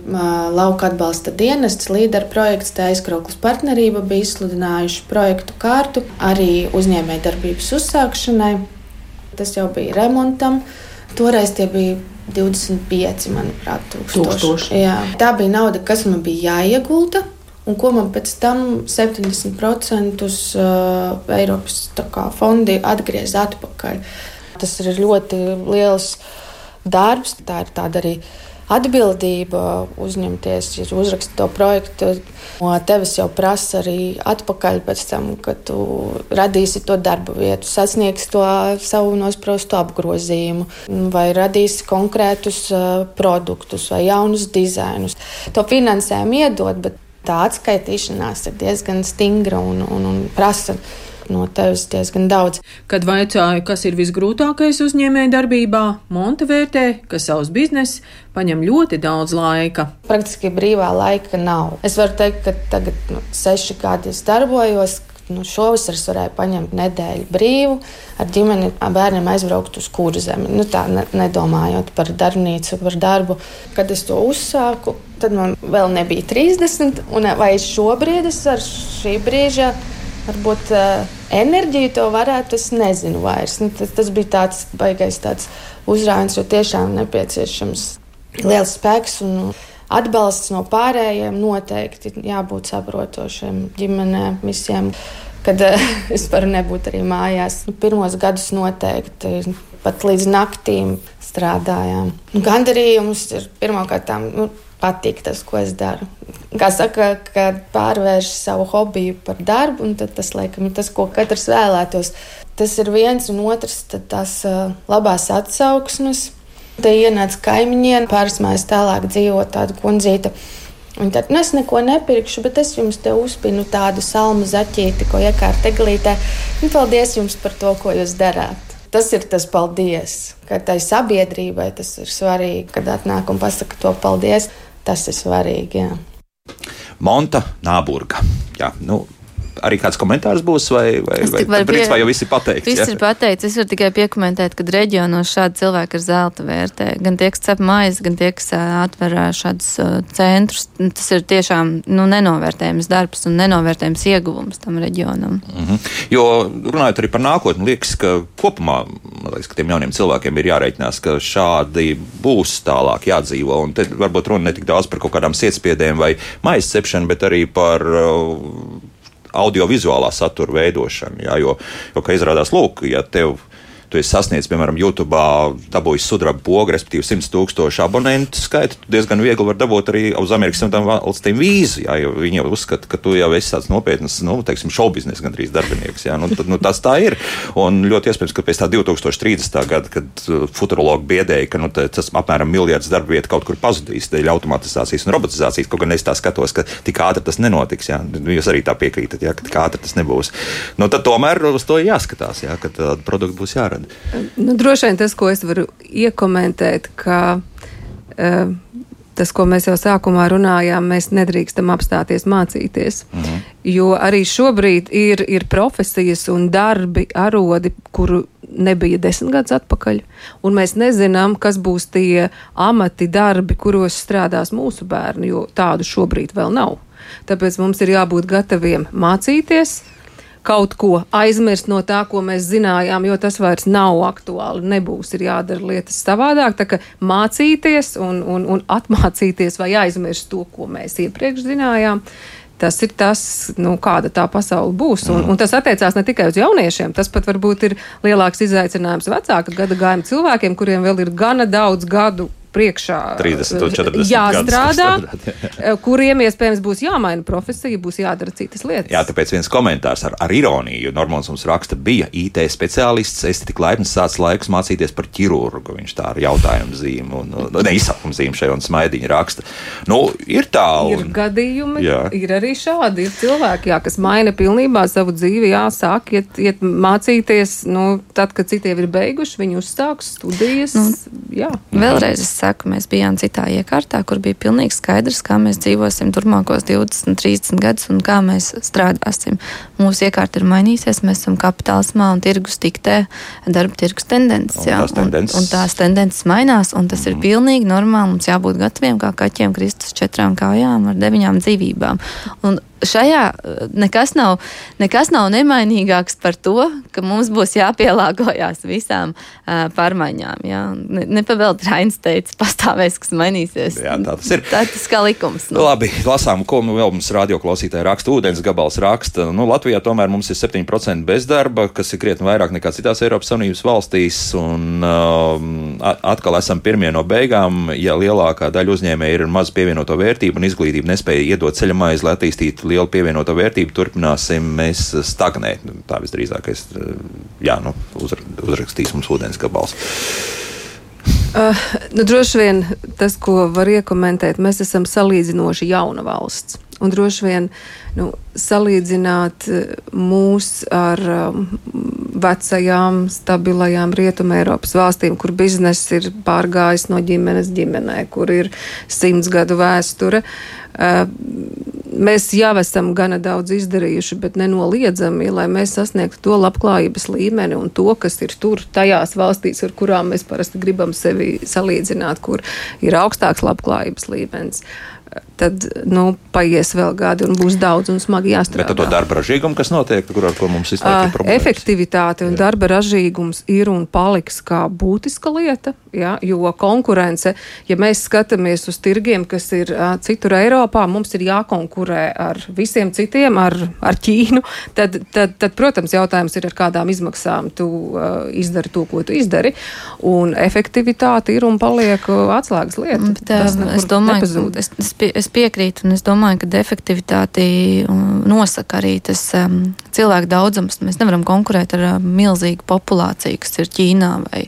lauka atbalsta dienests, līderu projekts, tā aizkrauklas partnerība bija izsludinājuši projektu kārtu arī uzņēmējdarbības uzsākšanai. Tas jau bija remontam. Toreiz tie bija 25, manuprāt, tūkstoši. Tūkstoši. Jā. Tā bija nauda, kas man bija jāiegulda. Un ko man pēc tam 70% uh, Eiropas kā, fondi atgriez atpakaļ. Tas ir ļoti liels darbs, tā ir tāda arī atbildība uzņemties, ja uzrakstīt to projektu. No tevis jau prasa arī atpakaļ pēc tam, kad tu radīsi to darba vietu, sasniegsi to savu nosprostu apgrozījumu, vai radīsi konkrētus produktus vai jaunus dizainus. To finansējumu iedod, bet tā atskaitīšanās ir diezgan stingra un, un, un prasa no tevis diezgan daudz. Kad vaicāju, kas ir visgrūtākais uzņēmēja darbībā, Monte vērtē, ka savs bizness paņem ļoti daudz laika. Praktiski brīvā laika nav. Es varu teikt, ka tagad nu, seši gadi es darbojos. Nu, Šovasar es varēju paņemt nedēļu brīvu, ar ģimeni bērniem aizbraukt uz kurzemi. Nu, tā ne, nedomājot par darbnīcu, par darbu. Kad es to uzsāku, tad man vēl nebija 30. Un vai šobrīd es ar šī brīža varbūt uh, enerģiju to varētu, es nezinu vairs. Nu, tas, tas bija tāds baigais tāds uzrāviens, jo tiešām nepieciešams liels spēks un atbalsts no pārējiem noteikti jābūt saprotošiem ģimenēm visiem. Kad uh, es varu nebūt arī mājās. Nu, pirmos gadus noteikti pat līdz naktīm strādājām. Gandarījums ir pirmkārt. Nu, patīk tas, ko es daru. Kā saka, kad pārvērš savu hobiju par darbu, un tas, laikam, ir tas, ko katrs vēlētos. Tas ir viens un otrs, uh, labās atsauksmes. Te ienāca kaimiņiem, pāris mājas tālāk dzīvo tāda kundzīte. Un tad nu, es neko nepirkšu, bet es jums te uzpinu tādu salmu zaķīti, ko iekārt eglītē. Un paldies jums par to, ko jūs darāt tas ir tas paldies. Ka tai sabiedrībai tas ir svarīgi, kad atnāk un pasaka to paldies. Tas ir svarīgi. Jā. Monta Nāburga. Jā, nu, arī kāds komentārs būs, vai, vai, vai varu principā pie- jau viss ir pateikts? Viss ja? ir pateikts. Es varu tikai piekomentēt, ka reģionos šādi cilvēki ir zelta vērtē. Gan tie, kas cep maizi, gan tie, kas atver šādus centrus. Tas ir tiešām nu, nenovērtējams darbs un nenovērtējams ieguvums tam reģionam. Mhm. Jo runājot arī par nākotni, liekas, ka kopumā liekas, ka tiem jauniem cilvēkiem ir jārēķinās, ka šādi būs tālāk jādzīvo. Un te varbūt runa ne tik daudz par kaut kādām sietspiedēm vai maizes cepšanu, bet arī par uh, audiovizuālā satura veidošanu. Jā, jo, jo, kā izrādās, lūk, ja tev tu esi sasniedzis, piemēram, YouTube, dabūjis sudraba pogu, respektīvi 100 tūkstošu abonentu skaitu, tu diezgan viegli var dabūt arī uz Amerikas Savienotām valstīm vīzu. Jā, jo viņi jau uzskata, ka tu jau esi tāds nopietns, nu, teiksim, šobiznesa gandrīz darbinieks. Jā, nu, tad, nu, tas tā ir. Un ļoti iespējams, ka pēc tā 2030. gada, kad uh, futurologi biedēja, ka nu, tas apmēram miljards darba vietu kaut kur pazudīs dēļ automatizācijas un robotizācijas, kaut gan es tā skatos, ka tik ātri tas nenotiks. Jā. Jūs arī tā piekrītat, jā, ka tik ātri tas nebūs. Nu, tad tomēr uz to jāskatās, jā, ka tādi produkti būs jārada. Nu, droši vien tas, ko es varu iekomentēt, ka uh, tas, ko mēs jau sākumā runājām, mēs nedrīkstam apstāties mācīties. Mhm. Jo arī šobrīd ir, ir profesijas un darbi, arodi, kuru nebija desmit gadus atpakaļ. Un mēs nezinām, kas būs tie amati, darbi, kuros strādās mūsu bērni, jo tādu šobrīd vēl nav. Tāpēc mums ir jābūt gataviem mācīties, kaut ko aizmirst no tā, ko mēs zinājām, jo tas vairs nav aktuāli. Nebūs, ir jādara lietas savādāk. Tā kā mācīties un, un, un atmācīties vai aizmirst to, ko mēs iepriekš zinājām. Tas ir tas, nu, kāda tā pasaule būs. Un, un tas attiecās ne tikai uz jauniešiem, tas pat varbūt ir lielāks izaicinājums vecāka gada gājuma cilvēkiem, kuriem vēl ir gana daudz gadu priekšā 30 un 40 jāstrādā, gadus strādāt, eh, kuriem iespējams būs jāmaina profesija, būs jādara citas lietas. Jā, tāpēc viens komentārs ar, ar ironiju, Normons mums raksta, bija IT speciālists, es tik laipni sācis laikus mācīties par ķirurgu. Viņš tā ar jautājumu zīmu, un, ne izsakumu zīmu šeit un smaidiņu raksta. Nu, ir tā. Ir Un, gadījumi, Jā. ir arī šādi. Ir cilvēki, jā, kas maina pilnībā savu dzīvi, jāsāk iet, iet mācīties. Nu, tad, kad citiem ir beiguši, viņi uzsāks studijas. Nu, jā. Vēlreiz es saku, mēs bijām citā iekārtā, kur bija pilnīgi skaidrs, kā mēs dzīvosim turpmākos 20, 30 gadus un kā mēs strādāsim. Mūsu iekārta ir mainījusies, mēs esam kapitālismā un tirgus diktē darba tirgus tendences. Un tās tendences. Un, un tās tendences mainās, un tas mm. ir Mhm. pilnīgi normāli. Mums jābūt gataviem kā kaķiem kristus četrām kājām ar deviņām dzīvībām. Un šajā eh, nekas nav, nekas nav nemainīgāks par to, ka mums būs jāpielāgojas visām uh, pārmaiņām. Jā. Ne, Nepavēlti Rains teica, pastāvēs, kas mainīsies. Jā, tā tas ir. Tā tas kā likums. Nu. Labi, lasām, ko nu vēl mums radioklausītāji raksta. Ūdens gabals raksta, nu, Latvijā tomēr mums ir 7% bezdarba, kas ir krietni vairāk nekā citās Eiropas Savienības valstīs. Un um, atkal esam pirmie no beigām, ja lielākā daļa uzņēmēji ir ar mazu pievienoto vērtību un izglītību nespēja iedot ceļa maizi, lai attīstītu lielu pievienoto vērtību, turpināsim mēs stagnēt. Nu, Tā visdrīzākais, jā, nu, uzra, uzrakstīs mums ūdens gabals. Uh, nu, droši vien tas, ko var iekomentēt, mēs esam salīdzinoši jauna valsts. Un droši vien nu, salīdzināt eh, mūs ar um, vecajām, stabilajām rietumē Eiropas valstīm, kur bizness ir pārgājis no ģimenes ģimenē, kur ir simts gadu vēsture. Uh, mēs jau esam gana daudz izdarījuši, bet nenoliedzami, lai mēs sasniegtu to labklājības līmeni un to, kas ir tur, tajās valstīs, ar kurām mēs parasti gribam sevi salīdzināt, kur ir augstāks labklājības līmenis. Tad nu, paies vēl gadi, un būs daudz un smagi jāstrādā. Bet to darba ražīgumu, kas notiek, kur ar ko mums ir Uh, problēmas? efektivitāte un darba ražīgums ir un paliks kā būtiska lieta, ja, jo konkurence, ja mēs skatāmies uz tirgiem, kas ir uh, citur Eiropā, mums ir jākonkurē ar visiem citiem, ar, ar Ķīnu, tad, tad, tad, protams, jautājums ir, ar kādām izmaksām tu uh, izdari to, ko tu izdari, un efektivitāte ir un paliek uh, atslēgas lieta. Bet, Tas um, nekur es domāju, nepazūd. es, es, es piekrītu, un es domāju, ka efektivitāti um, nosaka arī tas um, cilvēku daudzums. Mēs nevaram konkurēt ar um, milzīgu populāciju, kas ir Ķīnā vai,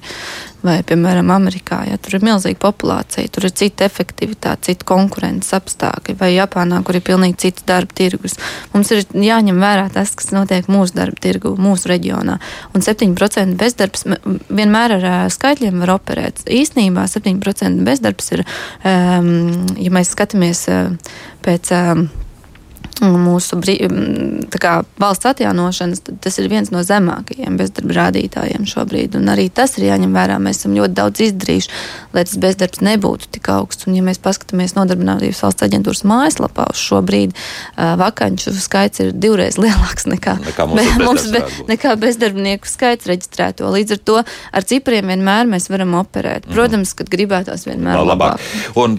vai piemēram, Amerikā. Ja, tur ir milzīga populācija, tur ir cita efektivitāte, cita konkurences apstākļi, vai Japānā, kur ir pilnīgi cits darba tirgus. Mums ir jāņem vērā tas, kas notiek mūsu darba tirgu, mūsu reģionā. Un 7% bezdarbs vienmēr ar skaitļiem var operēt. Īsnībā 7% bezdarbs ir, um, ja mēs skatāmies uh, pēc. Um, mūsu kā, valsts atjaunošanas, tad tas ir viens no zemākajiem bezdarba rādītājiem šobrīd. Un arī tas ir jāņem vērā. Mēs esam ļoti daudz izdarījuši, lai tas bezdarbs nebūtu tik augsts. Un, ja mēs paskatāmies nodarbinātības valsts aģentūras mājaslapā uz šo brīdi, vakanču skaits ir divreiz lielāks nekā, Nekā mums tas mums būt. nekā bezdarbnieku skaits reģistrēto. Līdz ar to ar cipriem vienmēr mēs varam operēt. Protams, kad gribētās vienmēr labāk. labāk. Un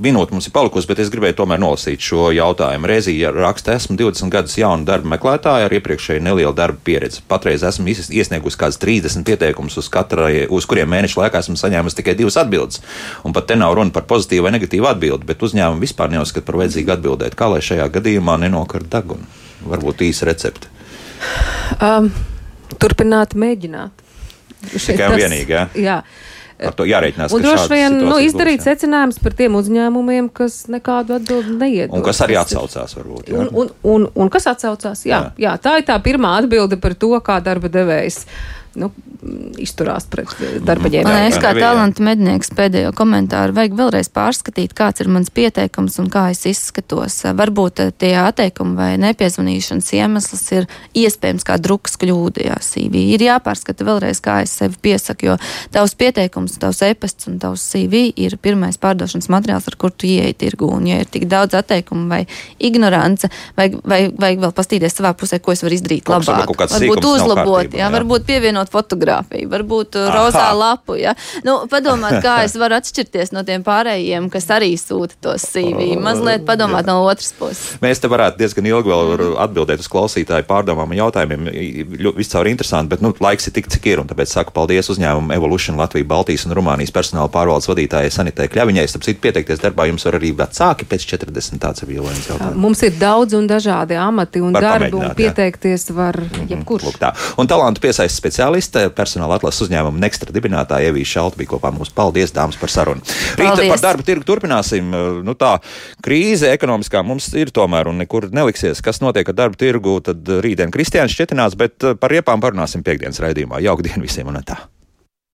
minūte mums ir palikusi, bet es gribēju tomēr nolasīt šo jautājumu. Reizī raksta, esmu 20 gadus jauna darba meklētāja ar iepriekšēju nelielu darba pieredzi. Patreiz esmu ies- iesniegusi kāds 30 pieteikumus, uz, katrai, uz kuriem mēnešu laikā esmu saņēmusi tikai divas atbildes. Un pat te nav runa par pozitīvu vai negatīvu atbildi, bet uzņēmumi vispār neuzskata par vajadzīgu atbildēt. Kā lai šajā gadījumā nenokart degunu? Varbūt īsa recepte. Um, turpināt, mēģināt. Tikai un vienīgi, jā? jā. Ar to jārēķinās. Un droši vien nu, izdarīt būs, jā. secinājumus par tiem uzņēmumiem, kas nekādu atbildi neiedod. Un kas arī atsaucās, varbūt. jā. Un, un, un, un kas atsaucās? Jā, jā. jā, tā ir tā pirmā atbilde par to, kā darba devējs nu, izturās pret eh, darba Man ņēmēju. es kā Nevienā. talanta mednieks pēdējo komentāru vajag vēlreiz pārskatīt, kāds ir mans pieteikums un kā es izskatos. Varbūt eh, tie atteikumi vai nepiezvanīšanas iemesls ir iespējams kā drukas kļūda, jā, CV. Ir jāpārskata vēlreiz, kā es sevi piesaku, jo tavs pieteikums, tavs e-pasts un tavs CV ir pirmais pārdošanas materiāls, ar kur tu ieeji tirgu. Un, ja ir tik daudz atteikumu vai ignorance, vajag, vajag, vajag vēl pastīties savā pusē, ko es varu izdarīt labāk. varbūt uzlabot, jā, jā. varbūt pievienot fotografiju, varbūt uh, Aha. rozā lapu. Ja? Nu, padomāt, kā es varu atšķirties no tiem pārējiem, kas arī sūta tos CV. Mazliet padomāt no otras puses. Mēs te varētu diezgan ilgi vēl atbildēt uz klausītāju pārdomām un jautājumiem. Viscaur interesanti, bet nu, laiks ir tik, cik ir. un Tāpēc saku paldies uzņēmumu Evolution Latvijas, Baltijas un Rumānijas personāla pārvaldes vadītājai Sanitē Kļaviņai. Starp citu, pieteikties darbā jums var arī vecāki pēc 40. tāds ir vēl viens jautājums. Mums ir daudz un dažādi amati un Var darbi, un jā. pieteikties var jebkurš. Lūk, tā. Un talantu piesaista speciāliste, personāla atlases uzņēmuma Nextra dibinātāja Evija Šalta bija kopā mums. Paldies, dāmas, par sarunu. Rīt Paldies. par darba tirgu turpināsim. Nu, tā krīze ekonomiskā mums ir tomēr un nekur neliksies. Kas notiek ar darba tirgu, tad rītdien Kristiāns šķietinās, bet par riepām parunāsim piekdienas raidījumā. Jauka diena visiem un tā!